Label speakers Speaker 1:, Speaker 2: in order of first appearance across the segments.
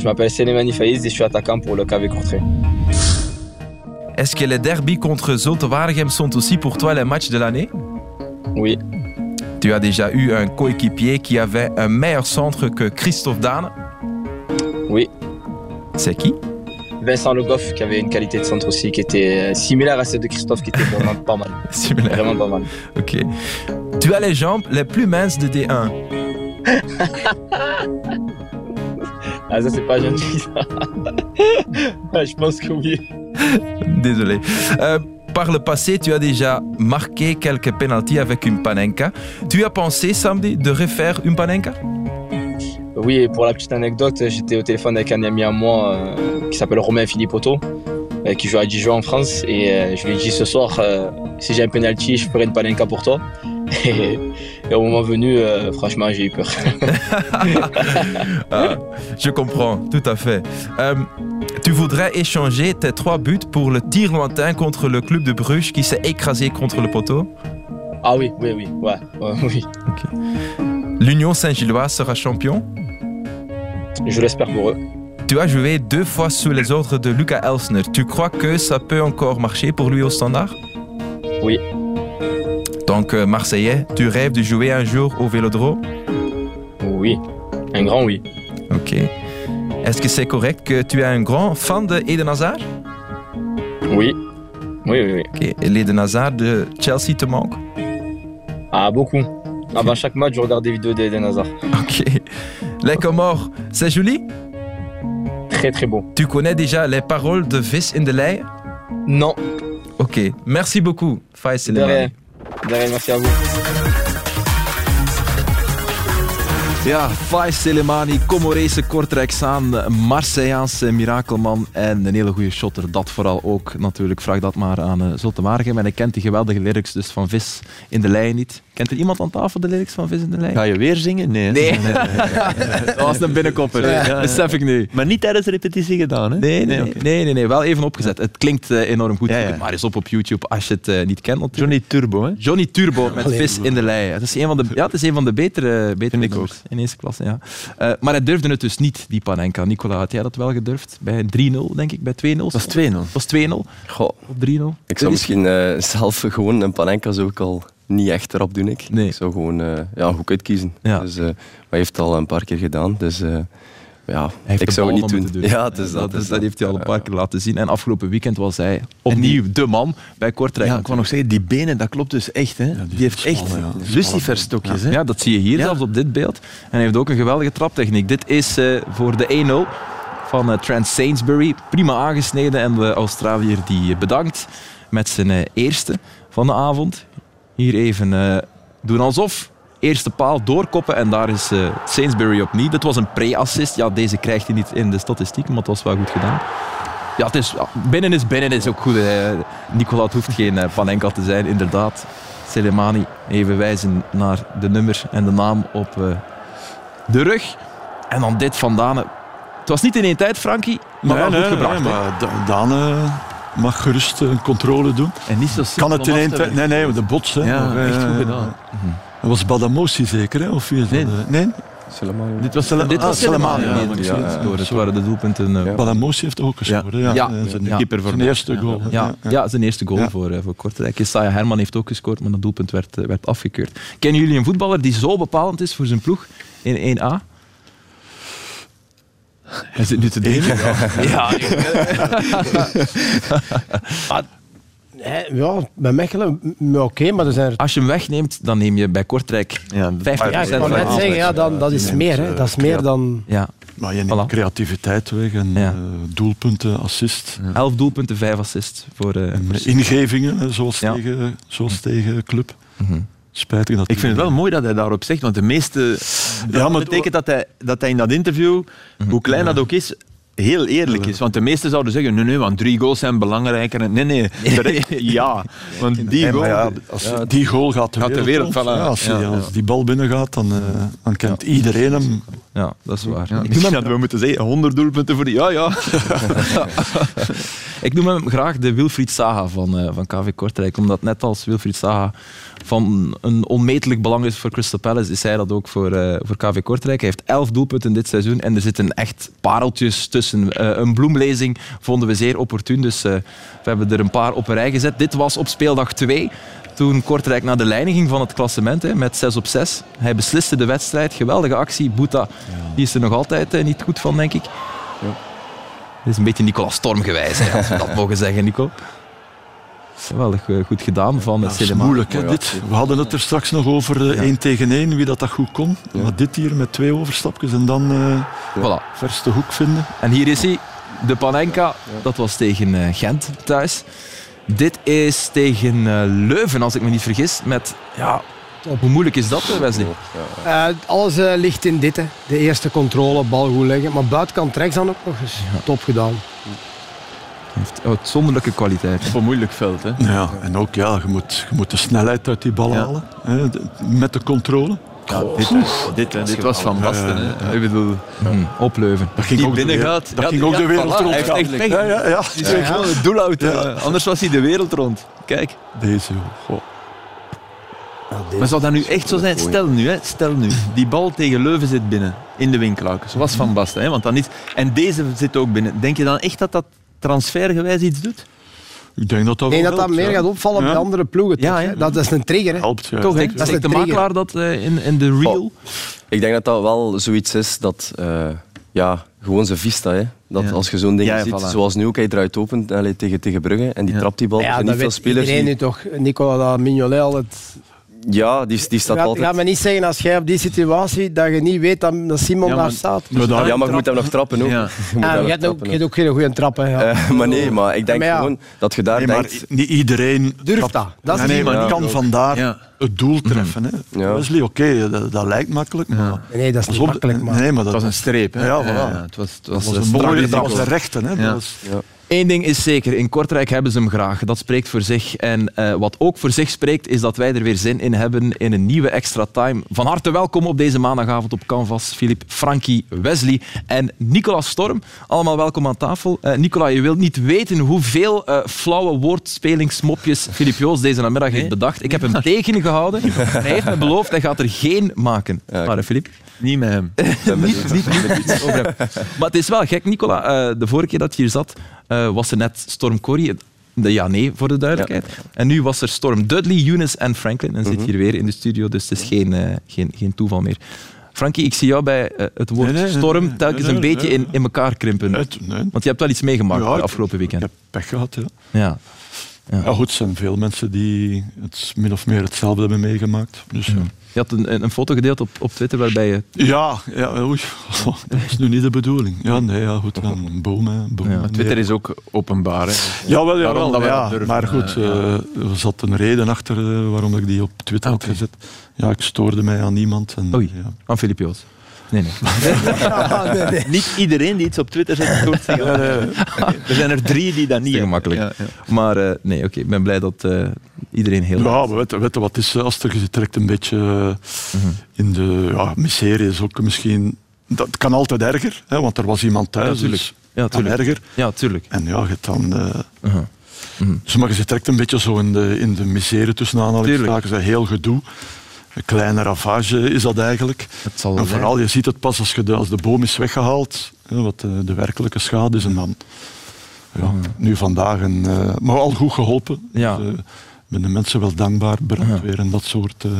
Speaker 1: Je m'appelle Selemani Faiz et je suis attaquant pour le KV Courtrai.
Speaker 2: Est-ce que les derbys contre Waregem sont aussi pour toi les matchs de l'année?
Speaker 1: Oui,
Speaker 2: Tu as déjà eu un coéquipier qui avait un meilleur centre que Christophe Dane.
Speaker 1: oui.
Speaker 2: C'est qui?
Speaker 1: Vincent Le Goff qui avait une qualité de centre aussi qui était euh, similaire à celle de Christophe qui était vraiment pas mal.
Speaker 2: Similaire.
Speaker 1: Vraiment pas mal.
Speaker 2: Ok. Tu as les jambes les plus minces de D1.
Speaker 1: Ah, ça, c'est pas gentil, ça. Ah, je pense que oui.
Speaker 2: Désolé. Euh, par le passé, tu as déjà marqué quelques penalties avec une panenka. Tu as pensé samedi de refaire une panenka?
Speaker 1: Oui, et pour la petite anecdote, j'étais au téléphone avec un ami à moi euh, qui s'appelle Romain Philippe Otto, euh, qui joue à Dijon en France. Et euh, je lui ai dit ce soir, euh, si j'ai un penalty, je ferai une palenka pour toi. Et, et au moment venu, euh, franchement, j'ai eu peur.
Speaker 2: Ah, Je comprends, tout à fait. Euh, tu voudrais échanger tes trois buts pour le tir lointain contre le club de Bruges qui s'est écrasé contre le poteau?
Speaker 1: Ah oui, oui, oui, ouais, ouais, oui.
Speaker 2: L'Union Saint-Gillois sera champion?
Speaker 1: Je l'espère pour eux.
Speaker 2: Tu as joué deux fois sous les ordres de Lucas Elsner. Tu crois que ça peut encore marcher pour lui au standard?
Speaker 1: Oui.
Speaker 2: Donc, euh, Marseillais, tu rêves de jouer un jour au Vélodrome?
Speaker 1: Oui, un grand oui.
Speaker 2: Ok. Est-ce que c'est correct que tu es un grand fan de Eden Hazard?
Speaker 1: Oui, oui, oui, oui.
Speaker 2: Ok. Et l'Eden Hazard de Chelsea te manque?
Speaker 1: Ah, beaucoup. Avant chaque match, je regarde des vidéos d'Eden Hazard.
Speaker 2: Ok. Les Comores, c'est joli?
Speaker 1: Très, très beau.
Speaker 2: Tu connais déjà les paroles de Vis in de Lei
Speaker 1: Non,
Speaker 2: Ok. Merci beaucoup, Faiz
Speaker 1: Merci à vous.
Speaker 3: Ja, Faiz Selemani, Comorese Kortrijksaan, Marseilleaanse mirakelman en een hele goede shotter. Dat vooral ook natuurlijk. Vraag dat maar aan uh, Zulte Waregem. En ik kent die geweldige lyrics dus van Vis in de Lei niet. Kent er iemand aan tafel de lyrics van Vis in de Lei?
Speaker 4: Ga je weer zingen? Nee.
Speaker 3: Nee. dat was een binnenkopper.
Speaker 4: Ja.
Speaker 3: Besef ik nu.
Speaker 4: Maar niet tijdens de repetitie gedaan, hè?
Speaker 3: Nee, nee,
Speaker 4: oké.
Speaker 3: nee, nee, nee, wel even opgezet. Het klinkt eh, enorm goed.
Speaker 4: Ja,
Speaker 3: maar eens op op YouTube als je het eh, niet kent. natuurlijk.
Speaker 4: Johnny Turbo, hè?
Speaker 3: Johnny Turbo met vis in de lei. Het is een van de, ja, het is een van de betere, betere
Speaker 4: ik
Speaker 3: nummers in eerste klasse. Ja. Eh, maar hij durfde het dus niet, die Panenka. Nicola, had jij dat wel gedurfd? Bij 3-0, denk ik, bij 2-0.
Speaker 4: Dat is 2-0.
Speaker 3: Dat was 2-0
Speaker 5: Goh,
Speaker 3: op 3-0.
Speaker 5: ik zou misschien eh, zelf gewoon een panenka zo ook al niet echt erop doen. Ik,
Speaker 3: Nee.
Speaker 5: ik zou gewoon eh, ja, hoek uitkiezen.
Speaker 3: Ja.
Speaker 5: Dus, maar hij heeft het al een paar keer gedaan. Dus ja, ik zou het niet doen.
Speaker 3: doen.
Speaker 5: Ja, het is
Speaker 3: dat,
Speaker 5: dat.
Speaker 3: is- dat heeft hij al een paar keer laten zien. En afgelopen weekend was hij opnieuw de man bij Kortrijk.
Speaker 4: Ja, ik wou nog zeggen, die benen, dat klopt dus echt, hè? die, heeft echt luciferstokjes?
Speaker 3: Ja, dat zie je hier zelfs op dit beeld. En hij heeft ook een geweldige traptechniek. Dit is eh, voor de 1-0 van eh, Trent Sainsbury. Prima aangesneden en de Australiër die bedankt met zijn eh, eerste van de avond. Hier even eh, doen alsof. Eerste paal doorkoppen en daar is eh, Sainsbury opnieuw. Dit was een pre-assist. Ja, deze krijgt hij niet in de statistiek, maar het was wel goed gedaan. Ja, het is, binnen is binnen is ook goed. hè. Nicola, het hoeft geen uh, Panenka te zijn, inderdaad. Selemani even wijzen naar de nummer en de naam op eh, de rug. En dan dit van Dane. Het was niet in één tijd, Frankie, maar wel goed gebracht.
Speaker 6: nee,
Speaker 3: hè.
Speaker 6: maar Da- Daan eh, mag gerust een controle doen.
Speaker 3: En niet zo
Speaker 6: Kan het in één tijd? Nee, nee, de bots. Hè.
Speaker 4: Ja,
Speaker 6: Maar,
Speaker 4: echt
Speaker 6: eh,
Speaker 4: goed gedaan.
Speaker 6: Dat was Badamosi zeker, hè? Of wie is
Speaker 4: Nee.
Speaker 6: dat? eh? nee?
Speaker 5: Soleimani.
Speaker 3: Dit was, dit
Speaker 6: ah,
Speaker 3: was
Speaker 6: Selemani,
Speaker 3: Selemani.
Speaker 6: ja,
Speaker 3: die
Speaker 6: maar
Speaker 3: het waren de doelpunten. eh,
Speaker 5: Ja.
Speaker 6: Badamosi heeft ook gescoord. Ja,
Speaker 3: Ja.
Speaker 6: eh, zijn,
Speaker 3: Ja.
Speaker 4: Keeper voor
Speaker 6: zijn eerste goal.
Speaker 3: Ja, ja, zijn eerste goal
Speaker 6: Ja.
Speaker 3: voor, eh, voor Kortrijk. Isaiah Herman heeft ook gescoord, maar dat doelpunt werd, eh, werd afgekeurd. Kennen jullie een voetballer die zo bepalend is voor zijn ploeg in 1A? Hij zit nu te denken. Ja,
Speaker 7: Hè, Ja, bij Mechelen, oké, maar er zijn er...
Speaker 3: Als je hem wegneemt, dan neem je bij Kortrijk
Speaker 4: Ja,
Speaker 3: 50%
Speaker 7: Ja, ik net zeggen, ja, dan, dat is meer. Hè.
Speaker 6: eh,
Speaker 7: Dat is meer dan...
Speaker 3: Ja,
Speaker 6: Maar je neemt
Speaker 3: Voilà.
Speaker 6: creativiteit weg en
Speaker 3: Ja.
Speaker 6: eh, doelpunten, assist.
Speaker 3: 11 doelpunten, 5 assists voor eh, voor-
Speaker 6: ingevingen, zoals,
Speaker 3: Ja.
Speaker 6: tegen, zoals tegen club.
Speaker 3: Mhm.
Speaker 6: Spijtig dat
Speaker 4: Ik vind het wel mooi dat hij daarop zegt, want de meeste... Dat
Speaker 6: Ja, maar-
Speaker 4: betekent dat hij, dat hij in dat interview, hoe klein dat ook is, heel eerlijk is. Want de meesten zouden zeggen, nee, nee, want drie goals zijn belangrijker. Nee, nee, de- ja. Want die goal...
Speaker 6: ja, als die goal gaat de
Speaker 4: Gaat de
Speaker 6: wereld,
Speaker 4: wereld
Speaker 6: rond.
Speaker 4: vallen.
Speaker 6: Ja, als, die,
Speaker 4: Ja, ja.
Speaker 6: als die bal binnen gaat, dan, eh, dan kent iedereen hem.
Speaker 3: Ja, dat is waar.
Speaker 4: Ja,
Speaker 3: Ik
Speaker 4: misschien
Speaker 3: hem-
Speaker 4: hadden we moeten zeggen, 100 doelpunten voor die... Ja, ja.
Speaker 3: Ik noem hem graag de Wilfried Saga van, eh, van KV Kortrijk. Omdat net als Wilfried Saga van een onmetelijk belang is voor Crystal Palace, is hij dat ook voor, eh, voor KV Kortrijk. Hij heeft elf doelpunten dit seizoen en er zitten echt pareltjes tussen. Eh, een bloemlezing vonden we zeer opportun, dus eh, we hebben er een paar op een rij gezet. Dit was op speeldag 2 toen Kortrijk naar de leiding ging van het klassement hè, met 6 op 6. Hij besliste de wedstrijd. Geweldige actie. Boeta, die is er nog altijd niet goed van, denk ik. Dit is een beetje Nicolas Storm gewijs, hè, als we dat mogen zeggen, Nico. Geweldig eh, goed gedaan van
Speaker 6: Dat
Speaker 3: het
Speaker 6: is
Speaker 3: Cinema.
Speaker 6: moeilijk, hè, dit. We hadden het er straks nog over eh, één tegen één, wie dat, dat goed kon. Maar dit hier met twee overstapjes en dan eh
Speaker 3: Voilà.
Speaker 6: verste hoek vinden.
Speaker 3: En hier is hij, de Panenka. Dat was tegen eh, Gent thuis. Dit is tegen eh, Leuven, als ik me niet vergis. Met, ja, hoe moeilijk is dat, Wesley?
Speaker 7: Eh, alles ligt in dit. Hè. De eerste controle, bal goed leggen. Maar buitenkant rechts dan ook nog eens top gedaan.
Speaker 3: Heeft uitzonderlijke kwaliteit.
Speaker 4: Op een moeilijk veld, hè.
Speaker 6: Ja, en ook ja, je moet, je moet de snelheid uit die bal
Speaker 4: Ja.
Speaker 6: halen. Hè, met de controle.
Speaker 4: Ja, dit, dit, hè, dit was van Basten. Hè. Ik bedoel,
Speaker 3: Mm, op Leuven.
Speaker 6: Dat ging
Speaker 4: die
Speaker 6: ook de wereld-
Speaker 4: binnengaat.
Speaker 6: Dat
Speaker 4: Ja,
Speaker 6: ging ook
Speaker 4: ja,
Speaker 6: de wereld
Speaker 4: voilà,
Speaker 6: rond.
Speaker 4: hij heeft echt pech.
Speaker 6: Ja, ja, ja.
Speaker 4: die is gewoon het doel uit. Anders was hij de wereld rond. Kijk.
Speaker 6: Deze. Goh.
Speaker 4: Maar zou dat nu echt zo zijn? Stel nu, hè, stel nu. Die bal tegen Leuven zit binnen. In de winkelhaken. Zoals Van Basten. Hè, want dan is, en deze zit ook binnen. Denk je dan echt dat dat transfergewijs iets doet?
Speaker 6: Ik denk dat dat wel
Speaker 7: dat meer
Speaker 6: ja.
Speaker 7: gaat opvallen
Speaker 6: Ja.
Speaker 7: bij andere ploegen.
Speaker 4: Ja,
Speaker 7: toch,
Speaker 4: ja.
Speaker 7: Dat is een trigger. Hè.
Speaker 6: Helpt, ja.
Speaker 3: Toch, denk,
Speaker 7: dat is
Speaker 3: de makelaar dat eh, in, in de real?
Speaker 5: Ik denk dat dat wel zoiets is dat, eh, ja, gewoon zijn vista. Hè. Dat
Speaker 4: Ja.
Speaker 5: als je zo'n ding
Speaker 4: Ja, ja,
Speaker 5: ziet,
Speaker 4: voilà.
Speaker 5: zoals nu ook, hij draait open allee, tegen, tegen Brugge en die
Speaker 4: Ja.
Speaker 5: trapt die bal.
Speaker 7: Ja, dat
Speaker 5: niet veel
Speaker 7: weet
Speaker 5: spelers
Speaker 7: iedereen
Speaker 5: die...
Speaker 7: nu toch. Nicola dat Mignolet al het...
Speaker 5: Ja, die, die staat altijd...
Speaker 7: gaat me niet zeggen als jij op die situatie dat je niet weet dat, dat Simon
Speaker 4: Ja,
Speaker 7: daar
Speaker 4: maar-
Speaker 7: staat.
Speaker 6: Maar daar-
Speaker 5: Ja, maar je moet hem nog trappen ook.
Speaker 4: Ja.
Speaker 5: Je moet
Speaker 7: je hebt ook,
Speaker 5: trappen
Speaker 7: je hebt ook geen goede trap. Hè, ja.
Speaker 5: Eh, maar nee, maar ik denk
Speaker 7: Maar ja.
Speaker 5: gewoon dat je daar
Speaker 6: Nee, maar
Speaker 5: denkt...
Speaker 6: niet iedereen
Speaker 7: Durft dat. Dat is
Speaker 6: nee, nee,
Speaker 7: het
Speaker 6: maar kan vandaar
Speaker 4: Ja.
Speaker 6: het doel treffen. Hè.
Speaker 5: Ja.
Speaker 6: Wesley, oké, dat, dat lijkt makkelijk, maar...
Speaker 7: Nee, dat is niet makkelijk. Maar.
Speaker 6: Nee, maar
Speaker 4: Het
Speaker 6: dat,
Speaker 4: was een streep. Hè?
Speaker 6: Ja, voilà.
Speaker 4: het was, het
Speaker 6: dat
Speaker 4: was,
Speaker 6: was
Speaker 4: een
Speaker 6: mooie, dat was een rechte. Hè.
Speaker 3: Eén ding is zeker, in Kortrijk hebben ze hem graag. Dat spreekt voor zich. En eh, wat ook voor zich spreekt, is dat wij er weer zin in hebben in een nieuwe extra time. Van harte welkom op deze maandagavond op Canvas. Filip, Frankie, Wesley en Nicolas Storm. Allemaal welkom aan tafel. Eh, Nicola, je wilt niet weten hoeveel eh, flauwe woordspelingsmopjes Filip Joos deze namiddag heeft bedacht. Ik heb hem tegengehouden. Hij heeft me beloofd, hij gaat er geen maken. Maar Filip?
Speaker 4: Niet met hem.
Speaker 3: niet, niet, niet. Maar het is wel gek, Nicola. eh, de vorige keer dat je hier zat, eh, was er net Storm Corrie. De ja-nee, voor de duidelijkheid. En nu was er Storm Dudley, Eunice en Franklin. En zit hier weer in de studio, dus het is geen, eh, geen, geen toeval meer. Frankie, ik zie jou bij eh, het woord
Speaker 6: Nee, nee, nee,
Speaker 3: storm
Speaker 6: nee,
Speaker 3: telkens
Speaker 6: nee,
Speaker 3: een
Speaker 6: nee,
Speaker 3: beetje
Speaker 6: nee.
Speaker 3: in, in elkaar krimpen.
Speaker 6: Nee, nee.
Speaker 3: Want je hebt wel iets meegemaakt
Speaker 6: Ja,
Speaker 3: de
Speaker 6: ik-
Speaker 3: afgelopen
Speaker 6: Ik
Speaker 3: weekend.
Speaker 6: heb pech gehad, ja.
Speaker 3: Ja.
Speaker 6: Ja, goed, er zijn veel mensen die het min of meer hetzelfde hebben meegemaakt. Dus, ja.
Speaker 3: Je had een, een, foto gedeeld op, op Twitter waarbij je...
Speaker 6: Ja, ja oei, dat is nu niet de bedoeling. Ja, nee, ja, goed, dan een boom, hè, boom.
Speaker 3: Ja,
Speaker 6: Nee.
Speaker 4: Twitter is ook openbaar. Hè.
Speaker 6: Jawel, jawel,
Speaker 4: Waarom dat we
Speaker 6: ja,
Speaker 4: durven,
Speaker 6: maar goed,
Speaker 4: eh, ja.
Speaker 6: eh, er zat een reden achter eh, waarom ik die op Twitter
Speaker 3: Ah,
Speaker 6: had
Speaker 3: oké.
Speaker 6: gezet. Ja, ik stoorde mij aan niemand. En,
Speaker 3: Oei.
Speaker 6: ja.
Speaker 3: Aan Filip Joos. Nee, nee.
Speaker 4: Niet iedereen die iets op Twitter zet, stoort zich. Er zijn er drie die dat niet hebben.
Speaker 3: gemakkelijk.
Speaker 4: Ja, ja.
Speaker 3: Maar eh, nee, oké. Ik ben blij dat eh, iedereen heel...
Speaker 6: Ja, maar weet, je- weet je wat is? Als er, direct een beetje eh, in de ja, miserie is ook misschien... Dat kan altijd erger, hè, want er was iemand thuis,
Speaker 3: Ja, tuurlijk.
Speaker 6: dus
Speaker 3: Ja,
Speaker 6: kan
Speaker 3: tuurlijk.
Speaker 6: erger.
Speaker 3: Ja, tuurlijk.
Speaker 6: En ja, je dan... eh,
Speaker 3: Uh-huh.
Speaker 6: Dus maar je direct een beetje zo in de, in de miserie tussen aanhalingstekens. Heel gedoe. Een kleine ravage is dat eigenlijk.
Speaker 3: Het zal wel
Speaker 6: En
Speaker 3: zijn.
Speaker 6: vooral, je ziet het pas als, je de, als de boom is weggehaald, hè, wat de, de werkelijke schade is. En dan, ja, nu vandaag, een, eh, maar al goed geholpen.
Speaker 3: Ja.
Speaker 6: Dus, eh, ik ben de mensen wel dankbaar, brandweer en dat soort eh,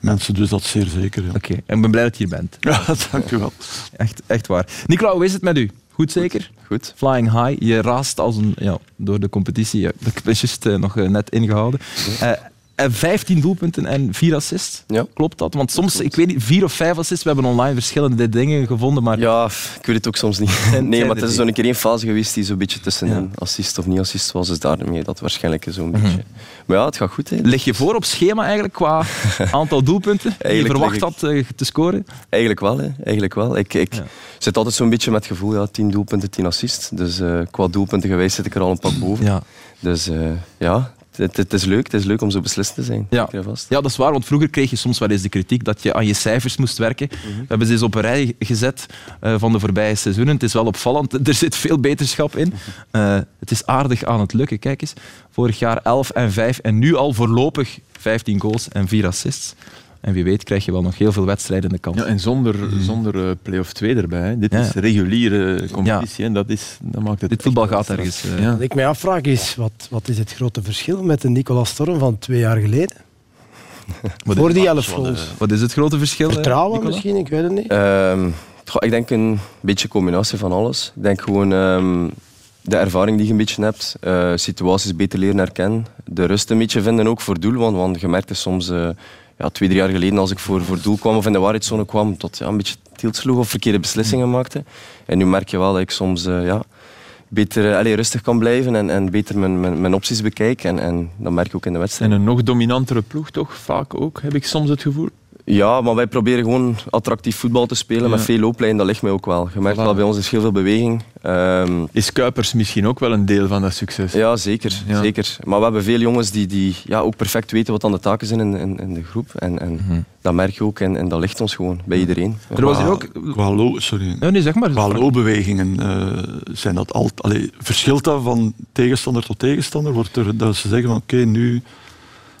Speaker 6: mensen. Dus dat zeer zeker. Ja,
Speaker 3: Oké, en ik ben blij dat je hier bent.
Speaker 6: ja dank u wel.
Speaker 3: Echt, echt waar. Nicola, hoe is het met u? Goed zeker?
Speaker 5: Goed.
Speaker 3: Flying high. Je raast als een, ja, door de competitie. Ja, ik ben juist nog net ingehouden. Eh, en 15 doelpunten en 4 assists.
Speaker 5: Ja.
Speaker 3: Klopt dat? Want soms, ik weet niet, 4 of 5 assists. We hebben online verschillende dingen gevonden. Maar
Speaker 5: Ja, ik weet het ook soms niet. Nee, maar het is zo'n keer één fase geweest die zo'n beetje tussen
Speaker 3: Ja.
Speaker 5: een assist of niet assist was. Dus daarmee dat waarschijnlijk zo'n beetje. Maar ja, het gaat goed. Hè.
Speaker 3: lig je voor op schema eigenlijk qua aantal doelpunten? Die je verwacht
Speaker 5: lig
Speaker 3: had eh, te scoren?
Speaker 5: Eigenlijk wel. Hè. Eigenlijk wel. Ik, ik
Speaker 3: Ja.
Speaker 5: zit altijd zo'n beetje met het gevoel, ja, 10 doelpunten, 10 assists. Dus eh, qua doelpunten geweest zit ik er al een pak boven.
Speaker 3: Ja.
Speaker 5: Dus eh, ja, het is leuk, het is leuk om zo beslist te zijn.
Speaker 3: Ja. Ja, dat is waar, want vroeger kreeg je soms wel eens de kritiek dat je aan je cijfers moest werken. We hebben ze eens op een rij gezet eh, van de voorbije seizoenen. Het is wel opvallend, er zit veel beterschap in. Eh, het is aardig aan het lukken, kijk eens. Vorig jaar 11 en 5 en nu al voorlopig 15 goals en 4 assists. En wie weet krijg je wel nog heel veel wedstrijden in de kant.
Speaker 4: Ja, en zonder, zonder eh, play-off 2 erbij. hè. Dit
Speaker 3: Ja.
Speaker 4: is reguliere competitie en dat, is, dat maakt het
Speaker 3: Dit voetbal gaat ergens. eh,
Speaker 4: Ja.
Speaker 7: Wat ik mij afvraag is, wat, wat is het grote verschil met de Nicolas Storm van twee jaar geleden?
Speaker 3: Wat
Speaker 7: Voor die elf goals.
Speaker 3: Wat is het grote verschil? eh,
Speaker 7: Vertrouwen
Speaker 3: Nicola?
Speaker 7: misschien, ik weet het niet.
Speaker 5: Ehm, goh, ik denk een beetje een combinatie van alles. Ik denk gewoon ehm, de ervaring die je een beetje hebt, eh, situaties beter leren herkennen, de rust een beetje vinden ook voor doel. Want, want je merkte soms, eh, ja, twee, drie jaar geleden als ik voor, voor doel kwam of in de waarheidszone kwam, tot ja, een beetje tilt sloeg of verkeerde beslissingen maakte. En nu merk je wel dat ik soms ja, beter eh, allee, rustig kan blijven en, en beter mijn, mijn, mijn opties bekijk. En, en dat merk je ook in de wedstrijd.
Speaker 4: En een nog dominantere ploeg toch, vaak ook, heb ik soms het gevoel.
Speaker 5: Ja, maar wij proberen gewoon attractief voetbal te spelen
Speaker 4: Ja.
Speaker 5: met veel looplijnen. Dat ligt mij ook wel. Je merkt
Speaker 4: Voilà.
Speaker 5: wel, bij ons is heel veel beweging. Ehm,
Speaker 4: Is Kuipers misschien ook wel een deel van dat succes?
Speaker 5: ja, zeker,
Speaker 4: Ja.
Speaker 5: zeker. Maar we hebben veel jongens die, die ja, ook perfect weten wat aan de taken zijn in, in, in de groep. En, en dat merk je ook en, en dat ligt ons gewoon bij iedereen.
Speaker 3: Er was hier ook...
Speaker 6: Qua, sorry.
Speaker 3: Ja, nee, zeg maar.
Speaker 6: Qua loopbewegingen eh, zijn dat altijd. Allee, verschilt dat van tegenstander tot tegenstander? Wordt er dat ze zeggen van oké, nu,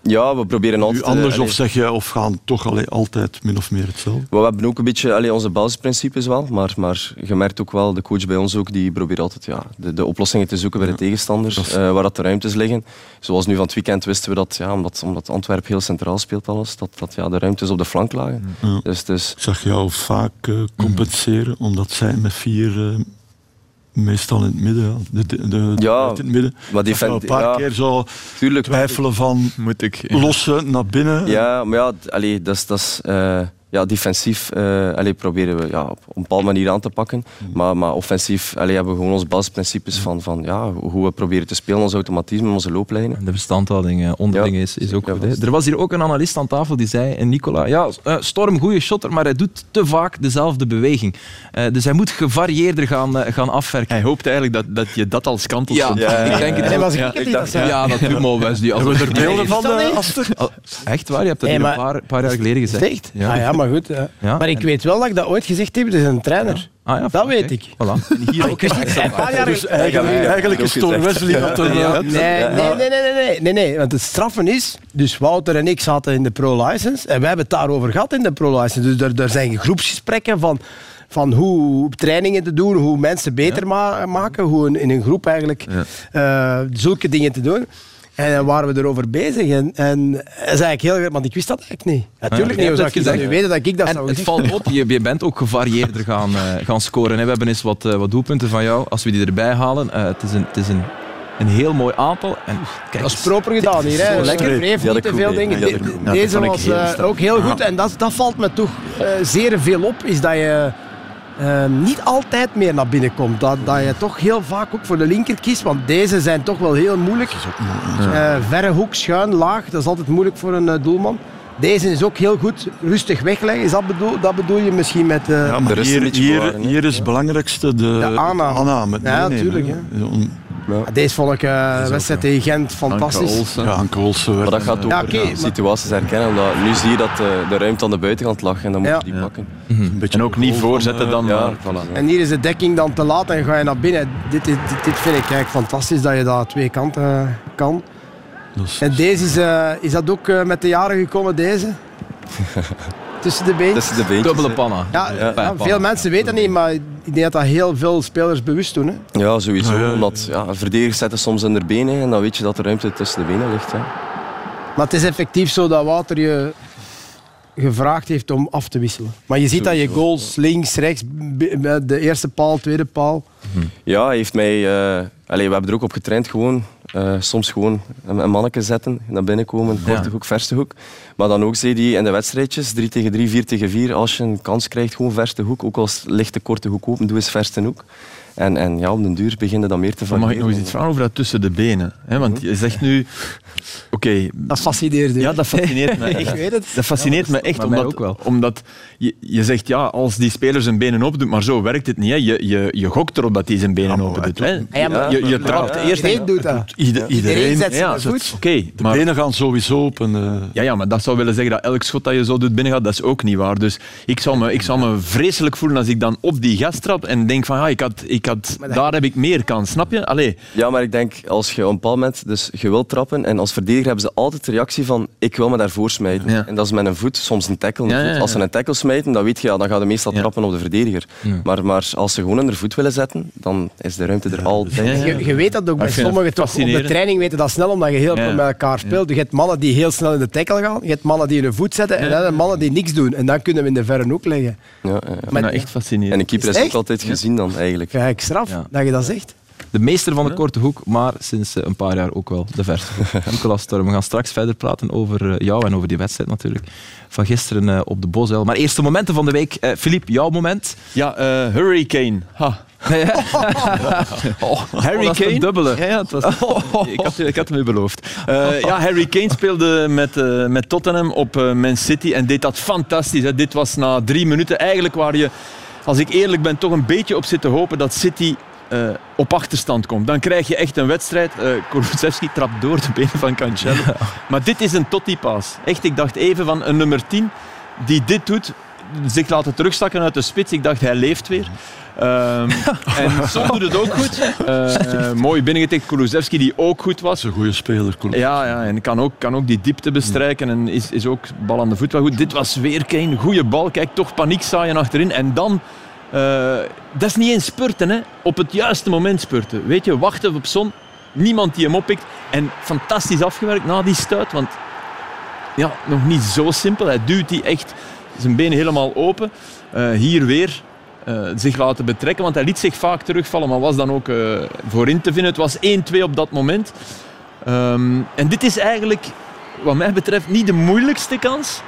Speaker 5: Ja, we proberen
Speaker 6: nu
Speaker 5: altijd...
Speaker 6: anders
Speaker 5: allee,
Speaker 6: of zeg je of gaan toch allee, altijd min of meer hetzelfde?
Speaker 5: We hebben ook een beetje allee, onze basisprincipes wel, maar, maar je merkt ook wel, de coach bij ons ook, die probeert altijd ja, de, de oplossingen te zoeken bij de tegenstander,
Speaker 6: dat is-
Speaker 5: eh, waar dat de ruimtes liggen. Zoals nu van het weekend wisten we dat, ja, omdat, omdat Antwerpen heel centraal speelt alles, dat, dat ja, de ruimtes op de flank lagen.
Speaker 6: Ja.
Speaker 5: Dus, dus
Speaker 6: Ik zag jou vaak eh, compenseren, omdat zij met vier eh, meestal in het midden, ja, de, de, de-
Speaker 5: Ja,
Speaker 6: in het midden,
Speaker 5: maar die vent-
Speaker 6: een paar
Speaker 5: ja.
Speaker 6: keer zo
Speaker 5: tuurlijk...
Speaker 6: twijfelen van
Speaker 4: Moet ik...
Speaker 6: lossen naar binnen.
Speaker 5: Ja, maar ja, allee, dat is, dat is eh, ja, defensief eh, allee, proberen we ja, op een bepaalde manier aan te pakken. Maar, maar offensief allee, hebben we gewoon onze basisprincipes van, van ja, hoe we proberen te spelen, ons automatisme, onze looplijnen.
Speaker 3: De verstandhouding eh, onderling
Speaker 5: Ja,
Speaker 3: is, is ook goed. hè. Er was hier ook een analist aan tafel die zei, en Nicola, ja, eh, Storm, goede shotter, maar hij doet te vaak dezelfde beweging. Eh, dus hij moet gevarieerder gaan, eh, gaan afwerken.
Speaker 4: Hij hoopt eigenlijk dat, dat je dat als kant op
Speaker 3: Ja.
Speaker 5: Ja,
Speaker 3: ik denk het
Speaker 7: was ik
Speaker 5: ja,
Speaker 7: die dat zei?
Speaker 3: Ja, dat doet maar Wesley. Als
Speaker 6: Hebben we er beelden
Speaker 7: is
Speaker 6: van, eh,
Speaker 3: echt waar? Je hebt dat hier
Speaker 7: maar-
Speaker 3: een paar, paar jaar geleden gezegd.
Speaker 7: Echt?
Speaker 3: Ja.
Speaker 7: Ah ja, maar goed. hè.
Speaker 3: Ja.
Speaker 7: Maar ik weet wel dat ik dat ooit gezegd heb, dus een trainer.
Speaker 3: Ah, ja,
Speaker 7: Dat weet ik.
Speaker 3: Voilà. En hier ook.
Speaker 7: Een paar jaar
Speaker 6: Dus eigenlijk, eigenlijk is Tom. Wesley dat een...
Speaker 5: Ja.
Speaker 7: Nee, nee, nee, nee, nee, nee, nee, nee. Want het straffen is, dus Wouter en ik zaten in de pro-license en wij hebben het daarover gehad in de pro-license. Dus er, er zijn groepsgesprekken van, van hoe trainingen te doen, hoe mensen beter ma- maken, hoe in, in een groep eigenlijk eh, zulke dingen te doen. En dan waren we erover bezig. En, en dat is eigenlijk heel grappig, want ik wist dat eigenlijk niet. Natuurlijk
Speaker 3: je
Speaker 7: niet.
Speaker 3: het
Speaker 7: zou ik dat
Speaker 3: gezegd.
Speaker 7: nu weten dat ik dat
Speaker 3: En
Speaker 7: zou
Speaker 3: het
Speaker 7: gezegd
Speaker 3: valt op, je, je bent ook gevarieerder gaan, eh, gaan scoren. hè. We hebben eens wat, eh, wat doelpunten van jou. Als we die erbij halen, eh, het is, een, het is een, een heel mooi aantal. En, kijk,
Speaker 7: Dat is proper gedaan hier. Hè.
Speaker 6: Zo
Speaker 7: Lekker. Vreef,
Speaker 5: Ja,
Speaker 7: niet te veel dingen.
Speaker 5: ja,
Speaker 7: De- de-
Speaker 4: Ja,
Speaker 7: Deze was eh, ook heel goed. En dat, dat valt me toch eh, zeer veel op, is dat je eh, niet altijd meer naar binnen komt. Dat, dat je toch heel vaak ook voor de linker kiest, want deze zijn toch wel heel moeilijk. Eh, verre hoek, schuin, laag, dat is altijd moeilijk voor een eh, doelman. Deze is ook heel goed rustig wegleggen. Is dat, bedoel, dat bedoel je misschien met... eh,
Speaker 6: Ja, maar
Speaker 5: De rust
Speaker 6: hier, hier, hier is het belangrijkste de,
Speaker 7: De aanname.
Speaker 6: met
Speaker 7: Ja,
Speaker 6: meenemen,
Speaker 7: tuurlijk,
Speaker 6: Om-
Speaker 7: Deze vond ik eh wedstrijd tegen Gent fantastisch.
Speaker 4: Olsen.
Speaker 6: Ja, Anke Olsen
Speaker 5: Maar dat gaat over
Speaker 7: Ja,
Speaker 5: situaties herkennen, omdat nu zie je dat de, de ruimte aan de buitenkant lag en dan moet je
Speaker 7: Ja.
Speaker 5: die
Speaker 4: Ja.
Speaker 5: pakken.
Speaker 6: een beetje
Speaker 4: En ook niet voorzetten
Speaker 6: eh,
Speaker 4: dan,
Speaker 5: ja.
Speaker 4: maar voilà.
Speaker 7: En hier is de dekking dan te laat en ga je naar binnen. Dit, dit, dit vind ik eigenlijk fantastisch dat je dat twee kanten eh, kan.
Speaker 6: is-
Speaker 7: En deze is, eh, is dat ook eh, met de jaren gekomen, deze? Tussen de benen?
Speaker 5: Tussen de beentjes.
Speaker 3: dubbele pannen.
Speaker 7: Ja,
Speaker 5: Ja.
Speaker 7: ja, veel mensen weten dat niet, maar ik denk dat dat heel veel spelers bewust doen. Hè.
Speaker 5: Ja, sowieso.
Speaker 6: Ja, ja, ja.
Speaker 5: Omdat ja, verdedigers zetten soms in de benen en dan weet je dat de ruimte tussen de benen ligt. Hè.
Speaker 7: Maar het is effectief zo dat Wouter je gevraagd heeft om af te wisselen. Maar je ziet dat je goals links, rechts, de eerste paal, tweede paal.
Speaker 5: Ja, hij heeft mij... eh allee, we hebben er ook op getraind gewoon. eh, soms gewoon een, een manneke zetten, naar binnen komen, korte
Speaker 3: Ja.
Speaker 5: hoek, verste hoek. Maar dan ook zei hij in de wedstrijdjes, 3 tegen 3, 4 tegen 4, als je een kans krijgt, gewoon verste hoek. Ook als ligt de korte hoek open, doe eens verste hoek. En, en ja, op den duur beginnen dan meer te variëren.
Speaker 4: mag ik nog eens iets vragen over dat tussen de benen. Hè? Want je zegt nu... Oké,
Speaker 7: Dat fascineert u.
Speaker 4: ja, dat fascineert me
Speaker 7: Ik
Speaker 4: echt.
Speaker 7: weet het.
Speaker 4: Dat fascineert me echt, omdat,
Speaker 3: ook wel.
Speaker 4: omdat je, je zegt, ja, als die speler zijn benen open doet, maar zo werkt het niet. Hè. Je, je, je gokt erop dat hij zijn benen
Speaker 6: maar
Speaker 4: open doet. Hè.
Speaker 7: Ja,
Speaker 4: je, je trapt
Speaker 5: Ja,
Speaker 4: eerst...
Speaker 7: Iedereen doet dat.
Speaker 6: Ieder- iedereen.
Speaker 7: zet zijn
Speaker 4: Ja,
Speaker 7: voet.
Speaker 4: Oké,
Speaker 6: De
Speaker 4: maar...
Speaker 6: benen gaan sowieso open. eh.
Speaker 4: Ja, ja, maar dat zou willen zeggen dat elk schot dat je zo doet binnen gaat, dat is ook niet waar. Dus ik zou me, ik zou me vreselijk voelen als ik dan op die gas trap en denk van, ja, ik had, ik had,
Speaker 7: Maar dat-
Speaker 4: daar heb ik meer kans. Snap je? Allee,
Speaker 5: Ja, maar ik denk, als je op een bepaald moment dus je wilt trappen en als verdediger hebben ze altijd de reactie van ik wil me daarvoor smijten.
Speaker 4: Ja.
Speaker 5: En dat is met een voet, soms een tackle. Een
Speaker 4: Ja,
Speaker 5: voet.
Speaker 4: ja, ja.
Speaker 5: Als ze een tackle smijten, dan weet je, ja, dan gaan ze meestal
Speaker 4: Ja.
Speaker 5: trappen op de verdediger. Maar, maar als ze gewoon een voet willen zetten, dan is de ruimte er altijd.
Speaker 4: Ja, ja.
Speaker 7: Je, je weet dat ook bij sommigen
Speaker 4: het
Speaker 7: toch. Op de training weten dat snel, omdat je heel
Speaker 4: Ja.
Speaker 7: veel met elkaar speelt. Je hebt mannen die heel snel in de tackle gaan. Je hebt mannen die hun voet zetten. En dan mannen die niks doen. En dan kunnen we in de verre hoek liggen.
Speaker 5: Ja,
Speaker 7: Maar-
Speaker 4: echt fascinerend.
Speaker 5: En een keeper
Speaker 7: Is
Speaker 5: is
Speaker 7: het
Speaker 5: ook altijd gezien dan, eigenlijk.
Speaker 7: Ik straf
Speaker 3: Ja.
Speaker 7: dat je dat zegt.
Speaker 3: De meester van de korte hoek, maar sinds eh, een paar jaar ook wel de verste. Nicolas Storm, we gaan straks verder praten over eh, jou en over die wedstrijd natuurlijk. Van gisteren eh, op de Bosuil. Maar eerste momenten van de week. Eh Filip, jouw moment.
Speaker 4: Ja, eh, Hurricane. Ha. Harry
Speaker 3: dat is
Speaker 4: Kane.
Speaker 3: een dubbele.
Speaker 4: Ja, ja, het was, ik, had, ik had hem u beloofd. Eh, ja, Harry Kane speelde met, eh, met Tottenham op eh, Man City en deed dat fantastisch. Hè. Dit was na drie minuten. Eigenlijk waar je, als ik eerlijk ben, toch een beetje op zit te hopen dat City eh, op achterstand komt. Dan krijg je echt een wedstrijd. Uh, Kulusevski trapt door de benen van Cancelo. Maar dit is een Totti-paas. Echt, ik dacht even van een nummer 10 die dit doet, zich laten terugstakken uit de spits. Ik dacht, hij leeft weer. Um, en Son doet het ook goed. Uh, mooi binnengetikt. Kulusevski die ook goed was.
Speaker 6: Een goede speler.
Speaker 4: Ja, ja, en kan ook, kan ook die diepte bestrijken en is, is ook bal aan de voet wel goed. Dit was weer Kane. Goede bal. Kijk, toch paniek zaaien achterin. En dan... Uh, dat is niet eens spurten, hè. Op het juiste moment spurten. Weet je, wachten op Son. Niemand die hem oppikt. En fantastisch afgewerkt na die stuit. Want ja, nog niet zo simpel. Hij duwt die echt zijn benen helemaal open. Uh, hier weer uh, zich laten betrekken. Want hij liet zich vaak terugvallen, maar was dan ook uh, voorin te vinden. Het was 1-2 op dat moment. Um, en dit is eigenlijk, wat mij betreft, niet de moeilijkste kans.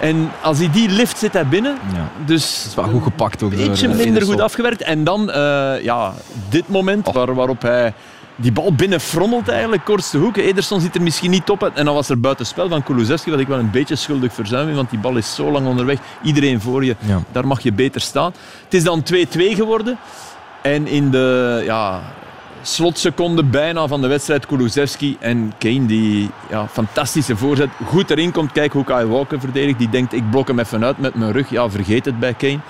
Speaker 4: En als hij die lift, zit hij binnen.
Speaker 3: Ja.
Speaker 4: Dus
Speaker 3: dat is wel goed gepakt ook.
Speaker 4: Een beetje minder goed afgewerkt. En dan, uh, ja, dit moment oh. waar, waarop hij die bal binnen frommelt eigenlijk, kortste hoek. Ederson zit er misschien niet op. En dan was er buitenspel van Kulusevski, wat ik wel een beetje schuldig verzuim want die bal is zo lang onderweg. Iedereen voor je, ja. daar mag je beter staan. Het is dan 2-2 geworden. En in de ja, slotseconde bijna van de wedstrijd Kulusevski en Kane, die ja, fantastische voorzet, goed erin komt. Kijk hoe Kyle Walker verdedigt. Die denkt, ik blok hem even uit met mijn rug. Ja, vergeet het bij Kane.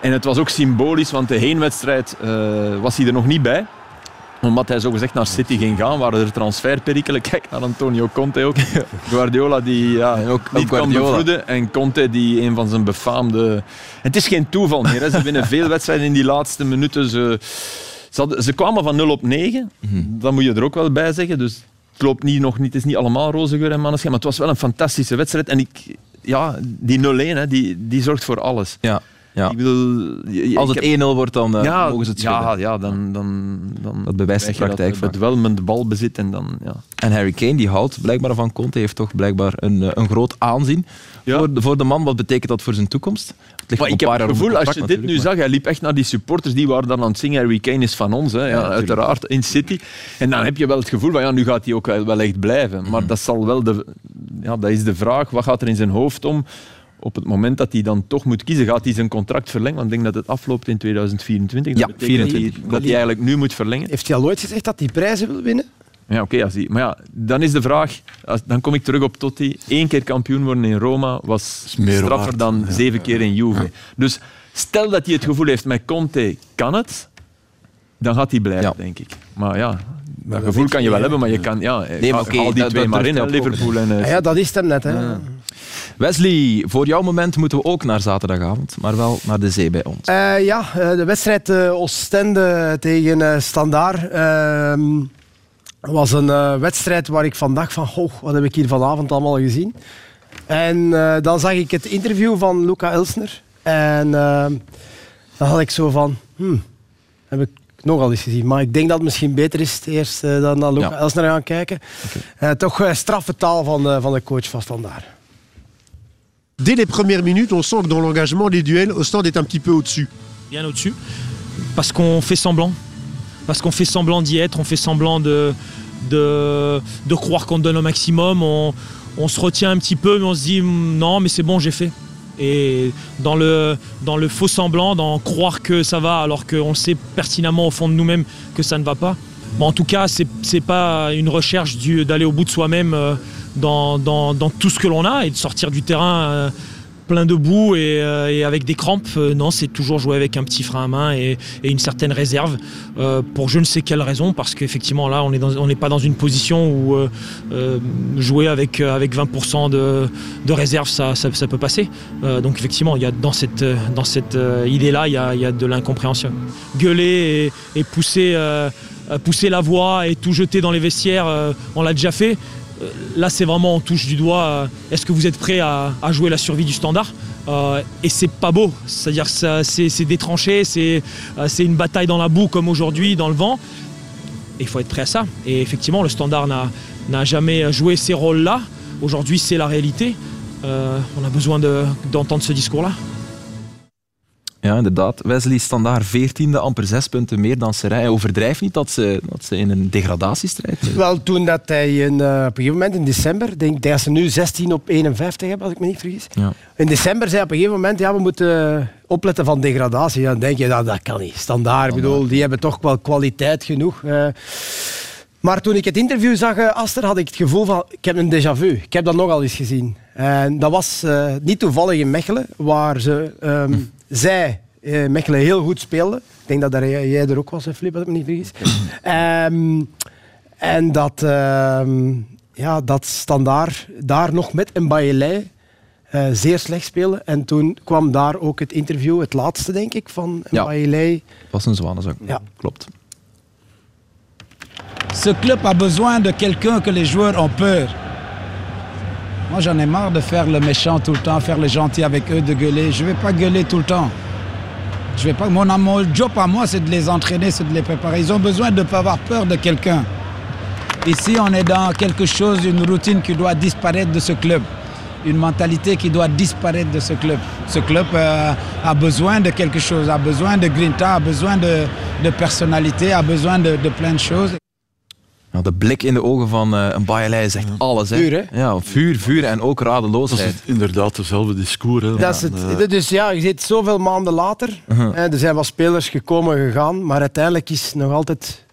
Speaker 4: En het was ook symbolisch, want de heenwedstrijd uh, was hij er nog niet bij omdat hij zogezegd naar City ging gaan, waren er transferperikelen. Kijk naar Antonio Conte ook. Guardiola die ja, ook, niet kan bevroeden. En Conte die een van zijn befaamde... Het is geen toeval meer. Hè. Ze winnen veel wedstrijden in die laatste minuten. Ze, ze, hadden, ze kwamen van 0 op 9. Mm -hmm. Dat moet je er ook wel bij zeggen. Dus het loopt niet, nog niet, het is niet allemaal roze geur en maneschijn. Maar het was wel een fantastische wedstrijd. En ik, ja, die 0-1, die, die zorgt voor alles.
Speaker 3: Ja. Ja.
Speaker 4: Ik bedoel, ik
Speaker 3: Als het 1-0 heb... wordt, dan uh,
Speaker 4: ja,
Speaker 3: mogen ze het schudden.
Speaker 4: Ja, ja dan, dan, dan
Speaker 3: dat bewijst de praktijk.
Speaker 4: Dat, het wel met de bal bezit en dan... Ja.
Speaker 3: En Harry Kane, die houdt blijkbaar van Conte, heeft toch blijkbaar een, een groot aanzien ja. voor, de, voor de man. Wat betekent dat voor zijn toekomst?
Speaker 4: Het maar ik heb het gevoel, als je dit nu zag, hij liep echt naar die supporters, die waren dan aan het zingen, Harry Kane is van ons, hè, ja, uiteraard, in City. En dan heb je wel het gevoel van, ja, nu gaat hij ook wel echt blijven. Maar mm -hmm. dat, zal wel de, ja, dat is de vraag, wat gaat er in zijn hoofd om? Op het moment dat hij dan toch moet kiezen, gaat hij zijn contract verlengen. Want ik denk dat het afloopt in 2024.
Speaker 3: Ja,
Speaker 4: dat
Speaker 3: 24.
Speaker 4: Dat hij, dat hij eigenlijk nu moet verlengen.
Speaker 7: Heeft hij al ooit gezegd dat hij prijzen wil winnen?
Speaker 4: Ja, oké. Okay, maar ja, dan is de vraag... Als, dan kom ik terug op Totti. Eén keer kampioen worden in Roma was straffer waard. dan ja. zeven keer in Juve. Ja. Dus stel dat hij het gevoel heeft, met Conte kan het, dan gaat hij blijven, denk ik. Maar ja, dat gevoel kan je wel hebben, maar je kan... Ja,
Speaker 3: nee, maar okay,
Speaker 4: haal die
Speaker 3: dat,
Speaker 4: twee maar in, Liverpool en... Uh,
Speaker 7: ja, dat is hem net, hè.
Speaker 3: Wesley, voor jouw moment moeten we ook naar zaterdagavond, maar wel naar de zee bij ons.
Speaker 7: Uh, ja, uh, de wedstrijd uh, Oostende tegen uh, Standaard ehm, was een wedstrijd waar ik van dacht van, oh, wat heb ik hier vanavond allemaal gezien? En dan zag ik het interview van Luca Elsner en ehm, dan had ik zo van, hmm, heb ik nogal eens gezien. Maar ik denk dat het misschien beter is eerst dan naar Luca ja. Elsner gaan kijken. Okay. toch straffe taal van, van de coach van Standaard.
Speaker 8: Dès les premières minutes, on sent que dans l'engagement, les duels, Ostende est un petit peu au-dessus.
Speaker 9: Bien au-dessus.
Speaker 8: parce qu'on fait semblant. Parce qu'on fait semblant d'y être, on fait semblant de, croire qu'on donne au maximum. On, on se retient un petit peu, mais on se dit "Hmm, non, mais c'est bon, j'ai fait. Et dans le, dans le faux semblant, dans croire que ça va alors qu'on sait pertinemment au fond de nous-mêmes que ça ne va pas. Bon, en tout cas, c'est n'est pas une recherche d'aller au bout de soi-même euh, dans, dans- tout ce que l'on a et de sortir du terrain euh, plein de boue et, euh, avec des crampes. Non, c'est toujours jouer avec un petit frein à main et, une certaine réserve pour je ne sais quelle raison, parce qu'effectivement là, on n'est pas dans une position où jouer avec, avec 20% de, de réserve, ça, ça, peut passer. Donc effectivement, il y a dans cette, dans cette idée-là, il y a, y a de l'incompréhension. Gueuler et, pousser, pousser la voix et tout jeter dans les vestiaires, euh, on l'a déjà fait. Euh, Là, c'est vraiment on touche du doigt. euh, Est-ce que vous êtes prêt à, jouer la survie du standard Euh, Et c'est pas beau. C'est-à-dire c'est tranchées, c'est euh, une bataille dans la boue comme aujourd'hui, dans le vent. Il faut être prêt à ça. Et effectivement, le standard n'a jamais joué ces rôles-là. Aujourd'hui, c'est la réalité. Euh, on a besoin de- d'entendre ce discours-là.
Speaker 3: Ja, inderdaad. Wesley Standaard 14e, amper zes punten meer dan Serijn. Hij overdrijft niet dat ze, dat ze in een degradatiestrijd zijn.
Speaker 7: Wel, toen dat hij in, eh, op een gegeven moment in december, denk dat ze nu 16 op 51 hebben, als ik me niet vergis.
Speaker 3: Ja.
Speaker 7: In december zei op een gegeven moment, ja, we moeten opletten van degradatie. Ja, dan denk je, dat, dat kan niet. Standaard, ik bedoel, die hebben toch wel kwaliteit genoeg. eh. maar toen ik het interview zag, eh, Aster, had ik het gevoel van, ik heb een déjà vu. Ik heb dat nogal eens gezien. En dat was niet toevallig in Mechelen, waar ze, ehm, zij, eh, Mechelen, heel goed speelden. Ik denk dat daar, jij er ook was, hè, Filip, als ik me niet vergis. Ehm, en dat, ehm, ja, dat standaard daar nog met een Bajelei eh, zeer slecht spelen. En toen kwam daar ook het interview, het laatste denk ik, van
Speaker 3: Ja.
Speaker 7: Bajelei.
Speaker 3: was een zwanenzak.
Speaker 7: Ja.
Speaker 3: Klopt.
Speaker 9: Ce club a besoin de quelqu'un que les joueurs ont peur. Moi, j'en ai marre de faire le méchant tout le temps, faire le gentil avec eux, de gueuler. Je ne vais pas gueuler tout le temps. Je vais pas. Mon, mon job à moi, c'est de les entraîner, c'est de les préparer. Ils ont besoin de ne pas avoir peur de quelqu'un. Ici, on est dans quelque chose, une routine qui doit disparaître de ce club. Une mentalité qui doit disparaître de ce club. Ce club euh, a besoin de quelque chose, a besoin de grinta, a besoin de, de personnalité, a besoin de, de plein de choses.
Speaker 3: Ja, de blik in de ogen van eh, een Bayerlei zegt alles. Hè.
Speaker 7: Vuur, hè?
Speaker 3: Ja, vuur, vuur en ook
Speaker 6: Dat is
Speaker 3: radeloosheid.
Speaker 6: inderdaad dezelfde discours. Hè.
Speaker 7: Dat is het. Dus ja, je zit zoveel maanden later.
Speaker 3: Uh-huh.
Speaker 7: hè, er zijn wat spelers gekomen en gegaan, maar uiteindelijk is nog altijd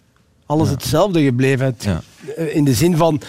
Speaker 7: alles hetzelfde gebleven. Het-
Speaker 3: Ja.
Speaker 7: eh, In de zin van,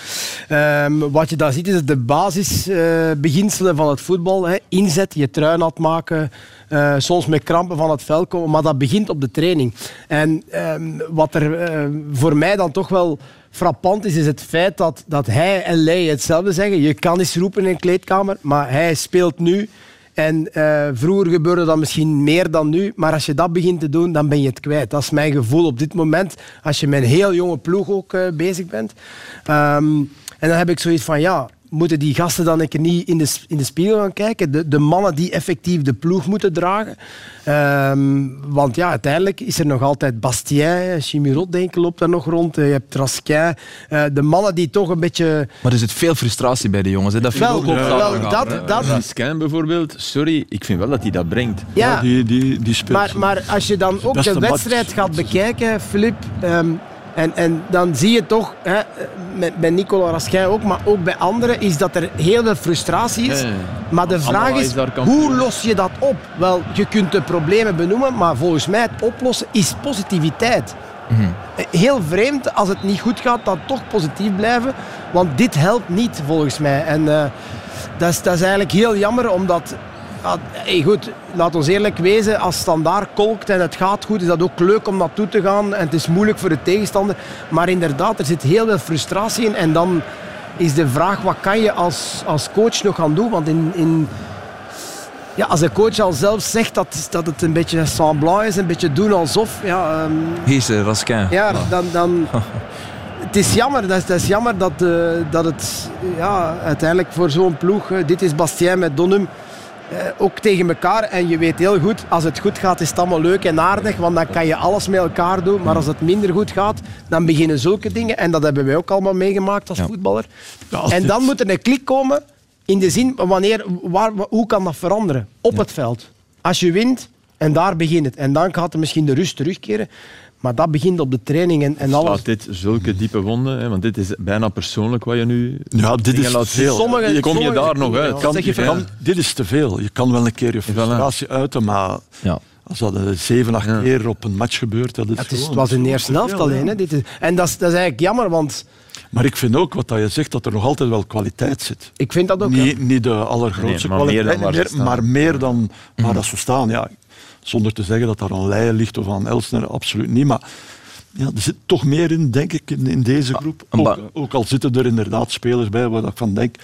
Speaker 7: ehm, wat je daar ziet, is de basisbeginselen van het voetbal. Hè. Inzet, je trui nat maken, eh, soms met krampen van het veld komen, maar dat begint op de training. En ehm, wat er voor mij dan toch wel frappant is, is het feit dat, dat hij en Lei hetzelfde zeggen. Je kan eens roepen in een kleedkamer, maar hij speelt nu. En eh, vroeger gebeurde dat misschien meer dan nu, maar als je dat begint te doen, dan ben je het kwijt. Dat is mijn gevoel op dit moment, als je met een heel jonge ploeg ook eh, bezig bent. Ehm, en dan heb ik zoiets van, ja, moeten die gasten dan een keer niet in de, in de spiegel gaan kijken? De, de mannen die effectief de ploeg moeten dragen. Ehm, want ja, uiteindelijk is er nog altijd Bastien, Chimirot denk ik loopt daar nog rond. Eh, Je hebt Trasquin. Eh, de mannen die toch een beetje...
Speaker 3: Maar er zit veel frustratie bij de jongens. Hè. Dat vind ik
Speaker 7: Wel,
Speaker 3: ook
Speaker 7: wel, dat, dat,
Speaker 4: Die scan bijvoorbeeld, sorry, ik vind wel dat hij dat brengt.
Speaker 7: ja,
Speaker 6: die, die, die speelt
Speaker 7: Maar, maar als je dan ook de
Speaker 6: match.
Speaker 7: wedstrijd gaat bekijken, Filip, ehm, en, en dan zie je toch, hè, met, bij Nicolas Raskin ook, maar ook bij anderen, is dat er heel veel frustratie is.
Speaker 4: Ja, ja.
Speaker 7: Maar de vraag is, hoe los je dat op? Wel, je kunt de problemen benoemen, maar volgens mij het oplossen is positiviteit. Eh, Heel vreemd als het niet goed gaat, dan toch positief blijven. Want dit helpt niet, volgens mij. En eh, dat, is, dat is eigenlijk heel jammer, omdat... Ja, hey, goed, laat ons eerlijk wezen, als standaard kolkt en het gaat goed, is dat ook leuk om naartoe te gaan. En het is moeilijk voor de tegenstander. Maar inderdaad, er zit heel veel frustratie in. En dan is de vraag, wat kan je als, als coach nog gaan doen? Want in, in, ja, als de coach al zelf zegt dat, dat het een beetje semblant is, een beetje doen alsof... Ja, ehm,
Speaker 3: Hier is eh, Raskin.
Speaker 7: ja, dan... dan het is jammer, dat is, dat is jammer dat, eh, dat het ja, uiteindelijk voor zo'n ploeg... eh, dit is Bastien met Donum, ook tegen elkaar. En je weet heel goed, als het goed gaat is het allemaal leuk en aardig, want dan kan je alles met elkaar doen. Maar als het minder goed gaat, dan beginnen zulke dingen. En dat hebben wij ook allemaal meegemaakt als
Speaker 3: Ja.
Speaker 7: voetballer.
Speaker 6: Ja, als
Speaker 7: En
Speaker 6: dit-
Speaker 7: dan moet er een klik komen in de zin, wanneer, waar, hoe kan dat veranderen? Op het veld. Als je wint, En daar begint het. En dan gaat er misschien de rust terugkeren. Maar dat begint op de training en, en alles.
Speaker 4: Laat dit zulke diepe wonden, hè, want dit is bijna persoonlijk wat je nu...
Speaker 6: Ja, dit is
Speaker 4: laat
Speaker 6: veel.
Speaker 7: Sommige-
Speaker 4: Je kom je
Speaker 7: sommige-
Speaker 4: daar nog uit.
Speaker 6: Kan,
Speaker 7: zeg je
Speaker 6: dit is te veel. Je kan wel een keer je frustratie uiten, maar
Speaker 3: Ja.
Speaker 6: als dat zeven, acht
Speaker 4: Ja.
Speaker 6: keer op een match gebeurt, dat is
Speaker 7: Het, is,
Speaker 6: gewoon-
Speaker 7: het was in de eerste helft
Speaker 6: te
Speaker 7: alleen. Hè. Dit is, en dat is, dat is eigenlijk jammer, want
Speaker 6: Maar ik vind ook wat dat je zegt, dat er nog altijd wel kwaliteit zit.
Speaker 7: ik vind dat ook... ja.
Speaker 6: Niet, niet de allergrootste
Speaker 4: Nee, maar meer
Speaker 6: kwaliteit, meer- maar meer dan waar dat ze staan. Ja, zonder te zeggen dat daar aan Leijen ligt of aan Elsner, absoluut niet. Maar ja, er zit toch meer in, denk ik, in, in deze groep.
Speaker 3: een ba-
Speaker 6: Ook, ook al zitten er inderdaad spelers bij waar ik van denk,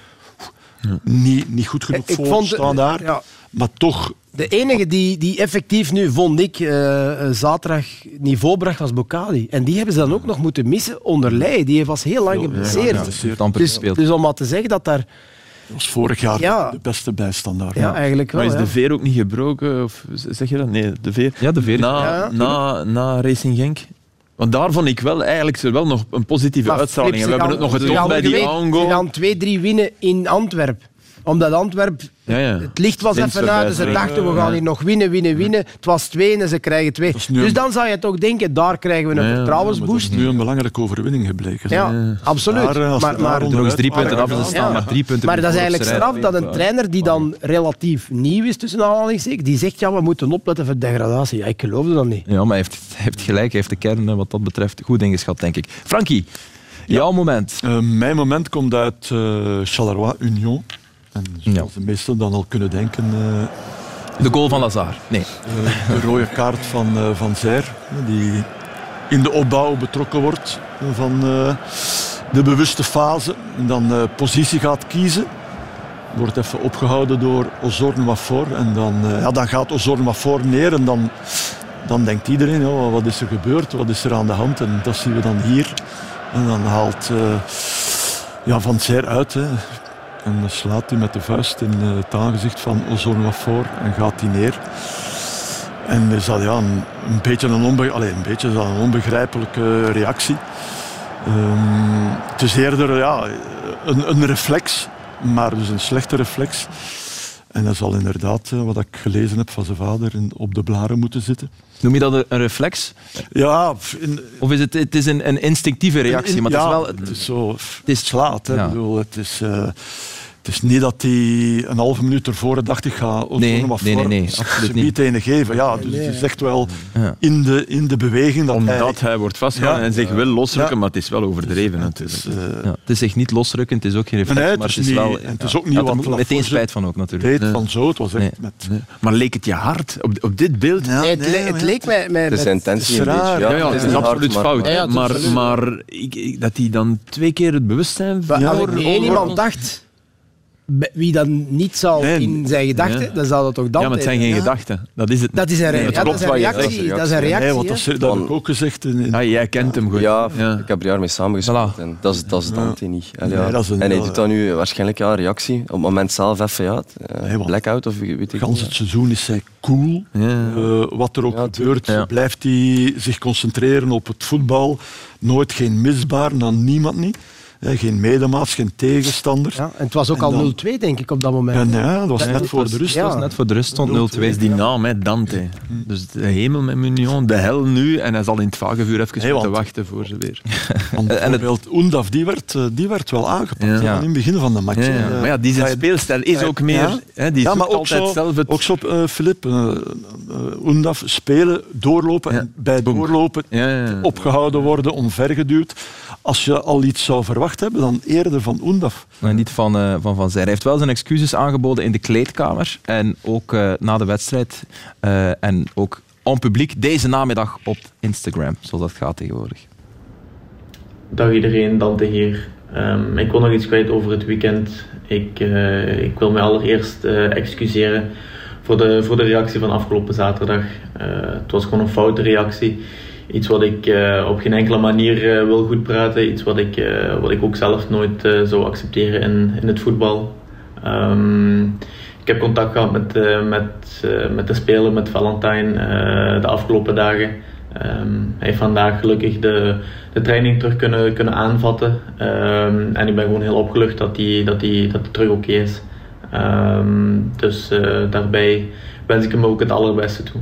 Speaker 6: niet, niet goed genoeg
Speaker 7: Ik
Speaker 6: voor
Speaker 7: vond-
Speaker 6: staan daar.
Speaker 7: ja.
Speaker 6: Maar toch,
Speaker 7: De enige die, die effectief nu, vond ik, eh, eh, zaterdag niveau bracht, was Bocali. En die hebben ze dan ook nog moeten missen onder Leij. Die was heel lang geblesseerd.
Speaker 3: Ja,
Speaker 7: dus,
Speaker 3: gespeeld.
Speaker 7: dus om maar te zeggen dat daar...
Speaker 6: dat was vorig jaar
Speaker 7: Ja.
Speaker 6: de beste bijstandaard.
Speaker 7: Ja, eigenlijk wel.
Speaker 4: Maar is
Speaker 7: ja.
Speaker 4: de veer ook niet gebroken? Of zeg je dat? Nee, de veer.
Speaker 3: Ja, de veer
Speaker 4: Na,
Speaker 7: Ja.
Speaker 4: na, na Racing Genk. Want daar vond ik wel eigenlijk ze wel nog een positieve
Speaker 7: Maar
Speaker 4: uitstraling.
Speaker 7: Flip,
Speaker 4: we
Speaker 7: ze
Speaker 4: hebben het nog getoond
Speaker 7: ze
Speaker 4: bij die
Speaker 7: Ze
Speaker 4: aango.
Speaker 7: gaan 2-3 winnen in Antwerpen. Omdat Antwerpen...
Speaker 4: Ja, ja.
Speaker 7: Het licht was even uit en ze dachten, we gaan hier nog winnen, winnen, winnen. Het was 2 en ze krijgen 2.
Speaker 6: is nu
Speaker 7: Dus dan zou je toch denken, daar krijgen we een vertrouwensboost.
Speaker 6: is nu een belangrijke overwinning gebleken.
Speaker 7: Ja, absoluut.
Speaker 6: Daar, eh, als
Speaker 7: maar, maar,
Speaker 3: nog eens drie punten af
Speaker 6: waren
Speaker 3: staan
Speaker 7: Ja.
Speaker 3: maar drie punten.
Speaker 7: Maar dat is eigenlijk straf dat een trainer die dan relatief nieuw is, tussen aanhalingstekens, die zegt, ja, we moeten opletten voor degradatie. Ja, ik geloofde dat niet.
Speaker 3: Ja, maar hij heeft, heeft gelijk. Hij heeft de kern eh, wat dat betreft goed ingeschat, denk ik. Frankie, jouw moment.
Speaker 6: Eh, mijn moment komt uit eh Charleroi Union. En zoals
Speaker 3: Ja.
Speaker 6: de meesten dan al kunnen denken, eh,
Speaker 3: De goal van Lazar. Nee.
Speaker 6: eh, de rode kaart van eh, Van eh, die in de opbouw betrokken wordt van de bewuste fase. En dan positie gaat kiezen. Wordt even opgehouden door Ozorn Wafor. En dan, ja, dan gaat Ozorn Wafor neer en dan, dan denkt iedereen, ja, wat is er gebeurd, wat is er aan de hand? En dat zien we dan hier. En dan haalt ja, Van Zijr uit. Hè. En dan slaat hij met de vuist in het aangezicht van Ozorn Wafor en gaat hij neer. En is dat ja, een, een beetje een, onbe Allee, een, beetje, dat een onbegrijpelijke reactie. Ehm, het is eerder ja, een, een reflex, maar dus een slechte reflex. En dat zal inderdaad, eh, wat ik gelezen heb van zijn vader, op de blaren moeten zitten.
Speaker 3: Noem je dat een- reflex?
Speaker 6: Ja, in,
Speaker 3: Of is het, het is een, een instinctieve reactie?
Speaker 6: in-
Speaker 3: maar
Speaker 6: ja,
Speaker 3: het is wel...
Speaker 6: het is zo, het
Speaker 3: is-
Speaker 6: slaat. Hè.
Speaker 3: ja.
Speaker 6: Ik bedoel, het, is, eh, het is niet dat hij een halve minuut ervoor dacht ik ga Ozorn
Speaker 3: Nee,
Speaker 6: wat
Speaker 3: nee, nee,
Speaker 6: voor
Speaker 3: nee, absoluut
Speaker 6: subiet ene geven. Ja, dus het is echt wel
Speaker 3: Ja.
Speaker 6: in de, in de beweging dat hij...
Speaker 4: Omdat hij wordt vastgehouden
Speaker 6: Ja.
Speaker 4: en zich wil losrukken,
Speaker 6: Ja.
Speaker 4: maar het is wel overdreven
Speaker 6: Het
Speaker 4: natuurlijk.
Speaker 6: is, eh,
Speaker 3: Ja, het is echt niet losrukken, het is ook geen reflex,
Speaker 6: Nee, het
Speaker 3: maar
Speaker 6: is
Speaker 3: het is
Speaker 6: niet-
Speaker 3: wel...
Speaker 6: en het is
Speaker 3: ja.
Speaker 6: ook niet
Speaker 3: Ja,
Speaker 6: wat
Speaker 3: er meteen spijt van ook, natuurlijk.
Speaker 6: deed van zo. Het was echt
Speaker 3: Nee.
Speaker 6: met...
Speaker 4: Maar leek het je hard op, op dit beeld?
Speaker 6: Ja,
Speaker 7: Nee, het,
Speaker 6: ja.
Speaker 7: leek mij... mij
Speaker 5: Het is
Speaker 7: met-
Speaker 5: intentie een beetje.
Speaker 4: Ja, ja,
Speaker 5: het
Speaker 4: is
Speaker 5: niet
Speaker 4: absoluut fout.
Speaker 7: Ja, ja,
Speaker 4: maar dat hij dan twee keer het bewustzijn
Speaker 7: één iemand dacht, wie dan niet zal
Speaker 6: Nee,
Speaker 7: in zijn gedachten,
Speaker 4: ja.
Speaker 7: dan zou dat toch dan
Speaker 4: Ja, maar het zijn geen gedachten. Dat is het.
Speaker 7: Dat is een, re-
Speaker 4: Nee,
Speaker 7: dat is reactie. Dat is een reactie.
Speaker 6: Nee, want dat, dat heb ik ook gezegd. In, in-
Speaker 4: Ja, jij kent hem goed.
Speaker 5: Ja,
Speaker 4: Ja.
Speaker 5: ik heb er jaar mee samengespeeld
Speaker 3: Voilà.
Speaker 5: en dat is, dat is Dante niet. En, ja.
Speaker 6: Nee, dat is een-
Speaker 5: en hij
Speaker 6: ja,
Speaker 5: doet dan nu waarschijnlijk ja, een reactie. Op het moment zelf even ja, eh, blackout of weet ik
Speaker 6: gans het seizoen is hij cool.
Speaker 4: Ja.
Speaker 6: Eh, wat er ook
Speaker 5: Ja,
Speaker 6: gebeurt,
Speaker 3: Ja.
Speaker 6: blijft hij zich concentreren op het voetbal. Nooit geen misbaar, aan niemand niet. Geen medemaats, geen tegenstander.
Speaker 7: Ja, en het was ook
Speaker 6: En
Speaker 7: al
Speaker 6: dan-
Speaker 7: 0-2, denk ik, op dat moment.
Speaker 6: En ja, dat was
Speaker 7: Dat-
Speaker 6: net voor de rust.
Speaker 7: ja.
Speaker 3: Dat was net voor de rust stond 0-2.
Speaker 4: is die naam, hè, Dante. Dus de hemel met Munion, de hel nu. En hij zal in het vagevuur even
Speaker 6: Nee,
Speaker 4: moeten wachten voor ze weer.
Speaker 6: Want
Speaker 3: En het-
Speaker 6: Oendaf, die werd, eh, die werd wel aangepakt
Speaker 4: Ja.
Speaker 6: in het begin van de match.
Speaker 4: Ja, ja.
Speaker 6: Eh,
Speaker 4: Maar ja, die zijn speelstijl is ook meer...
Speaker 6: Ja.
Speaker 4: Hè, die
Speaker 6: maar ook
Speaker 4: altijd
Speaker 6: zo,
Speaker 4: zelf het...
Speaker 6: ook zo eh, Filip, eh, eh, Oendaf, spelen, doorlopen
Speaker 4: Ja.
Speaker 6: en bij doorlopen
Speaker 4: Ja, ja, ja.
Speaker 6: opgehouden worden, omvergeduwd. Als je al iets zou verwacht hebben, dan eerder van Oendaf.
Speaker 3: Nee, niet van eh, Van, van Zijr. Hij heeft wel zijn excuses aangeboden in de kleedkamer. En ook eh, na de wedstrijd. eh, en ook en publiek deze namiddag op Instagram, zoals dat gaat tegenwoordig.
Speaker 10: Dag iedereen, Dante hier. Ehm, ik wil nog iets kwijt over het weekend. Ik, eh, ik wil me allereerst eh, excuseren voor de, voor de reactie van afgelopen zaterdag. Eh, het was gewoon een foute reactie. Iets wat ik eh, op geen enkele manier eh, wil goed praten. Iets wat ik, eh, wat ik ook zelf nooit zou accepteren in, in het voetbal. Ehm, ik heb contact gehad met, met, met de speler, met Valentijn, de afgelopen dagen. Ehm, hij heeft vandaag gelukkig de, de training terug kunnen, kunnen aanvatten. Ehm, en ik ben gewoon heel opgelucht dat hij dat die, dat terug oké is. Dus daarbij wens ik hem ook het allerbeste toe.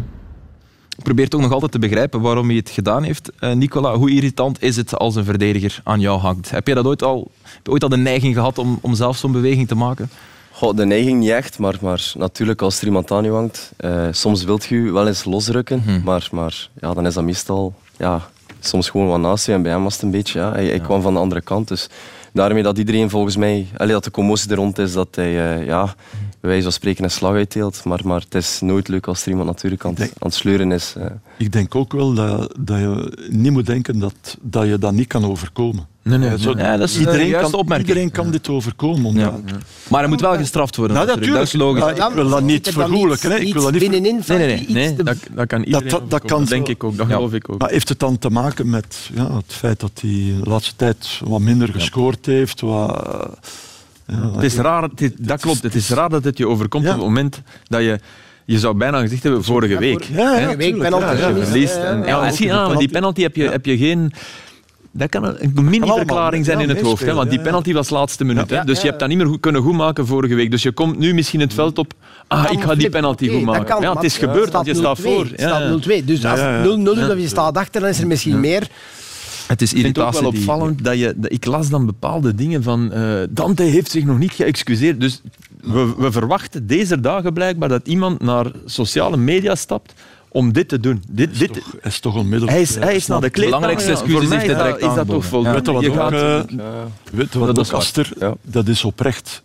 Speaker 3: Probeer toch nog altijd te begrijpen waarom hij het gedaan heeft. Eh, Nicola, hoe irritant is het als een verdediger aan jou hangt? Heb je dat ooit al, heb je ooit al de neiging gehad om, om zelf zo'n beweging te maken?
Speaker 5: Goh, de neiging niet echt, maar, maar natuurlijk als er iemand aan je hangt, eh, soms wilt je wel eens losrukken,
Speaker 3: Mhm.
Speaker 5: maar, maar ja, dan is dat meestal ja, soms gewoon wat naast je. En bij hem was het een beetje, ja, hij, hij kwam van de andere kant. Dus daarmee dat iedereen volgens mij, allee, dat de commotie er rond is, dat hij eh, ja, wijze van spreken een slag uitdeelt. Maar, maar het is nooit leuk als er iemand natuurlijk aan, het- aan het sleuren is. eh.
Speaker 6: Ik denk ook wel dat, dat je niet moet denken dat, dat je dat niet kan overkomen.
Speaker 4: Nee, nee,
Speaker 6: Eh, zo-
Speaker 3: Ja, dat is een
Speaker 6: iedereen,
Speaker 3: juiste
Speaker 6: kan,
Speaker 3: opmerking.
Speaker 6: iedereen kan dit overkomen. omdat-
Speaker 3: Ja. Maar hij moet wel gestraft worden.
Speaker 6: Nou,
Speaker 3: natuurlijk. Dat is logisch.
Speaker 6: Ja, ik wil dat niet vergoelijken. hè. Ik wil dat niet ver-
Speaker 7: binnenin van
Speaker 3: Nee, nee, nee.
Speaker 4: dat, dat kan iedereen
Speaker 6: dat- dat kan
Speaker 4: Dat denk
Speaker 6: zo.
Speaker 4: ik ook, dat
Speaker 3: Ja.
Speaker 4: geloof ik ook.
Speaker 6: Maar heeft het dan te maken met ja, het feit dat hij de laatste tijd wat minder gescoord heeft? Wat, eh,
Speaker 4: Het is raar, het is- dat klopt. Het is raar dat het je overkomt
Speaker 6: Ja.
Speaker 4: op het moment dat je... Je zou bijna gezegd hebben vorige week.
Speaker 6: Ja, ja,
Speaker 7: Vorige week penalty
Speaker 6: ja, ja.
Speaker 4: Je
Speaker 7: gemist,
Speaker 4: verliest. En,
Speaker 7: ja,
Speaker 4: zie, ah, maar die
Speaker 6: penalty.
Speaker 4: heb je,
Speaker 6: Ja.
Speaker 4: heb je geen... Dat kan een, mini-verklaring zijn
Speaker 6: ja,
Speaker 4: in het hoofd. Hè, want die penalty was laatste minuut.
Speaker 7: Ja,
Speaker 4: hè, dus
Speaker 7: ja,
Speaker 4: je hebt dat niet meer goed, kunnen goedmaken vorige week. Dus je komt nu misschien het veld op... Ah, ik ga die penalty goed
Speaker 7: dat
Speaker 4: maken.
Speaker 7: kan,
Speaker 4: Ja, het is gebeurd, want je staat
Speaker 7: 0-2,
Speaker 4: voor.
Speaker 7: Het
Speaker 4: Ja,
Speaker 7: staat
Speaker 4: ja.
Speaker 7: 0-2. Dus als
Speaker 6: ja, ja.
Speaker 7: het 0-0 is of je staat achter, dan is er misschien meer.
Speaker 3: Het is
Speaker 4: Ik vind het ook
Speaker 3: irritatie
Speaker 4: wel
Speaker 3: die-
Speaker 4: opvallend dat je... dat Ik las dan bepaalde dingen van... eh, Dante heeft zich nog niet geëxcuseerd. Dus we, we verwachten deze dagen blijkbaar dat iemand naar sociale media stapt om dit te doen. Dit, dit,
Speaker 6: toch, is toch onmiddellijk.
Speaker 4: hij is, hij is naar de kleedkamer.
Speaker 3: belangrijkste
Speaker 4: ja.
Speaker 3: hij
Speaker 4: is is dat toch voldoende.
Speaker 6: Weet je wat
Speaker 4: Je
Speaker 6: ook,
Speaker 4: gaat-
Speaker 6: eh, Weet je wat
Speaker 4: Dat
Speaker 6: ook
Speaker 4: is waar.
Speaker 6: Aster,
Speaker 5: Ja.
Speaker 6: dat is oprecht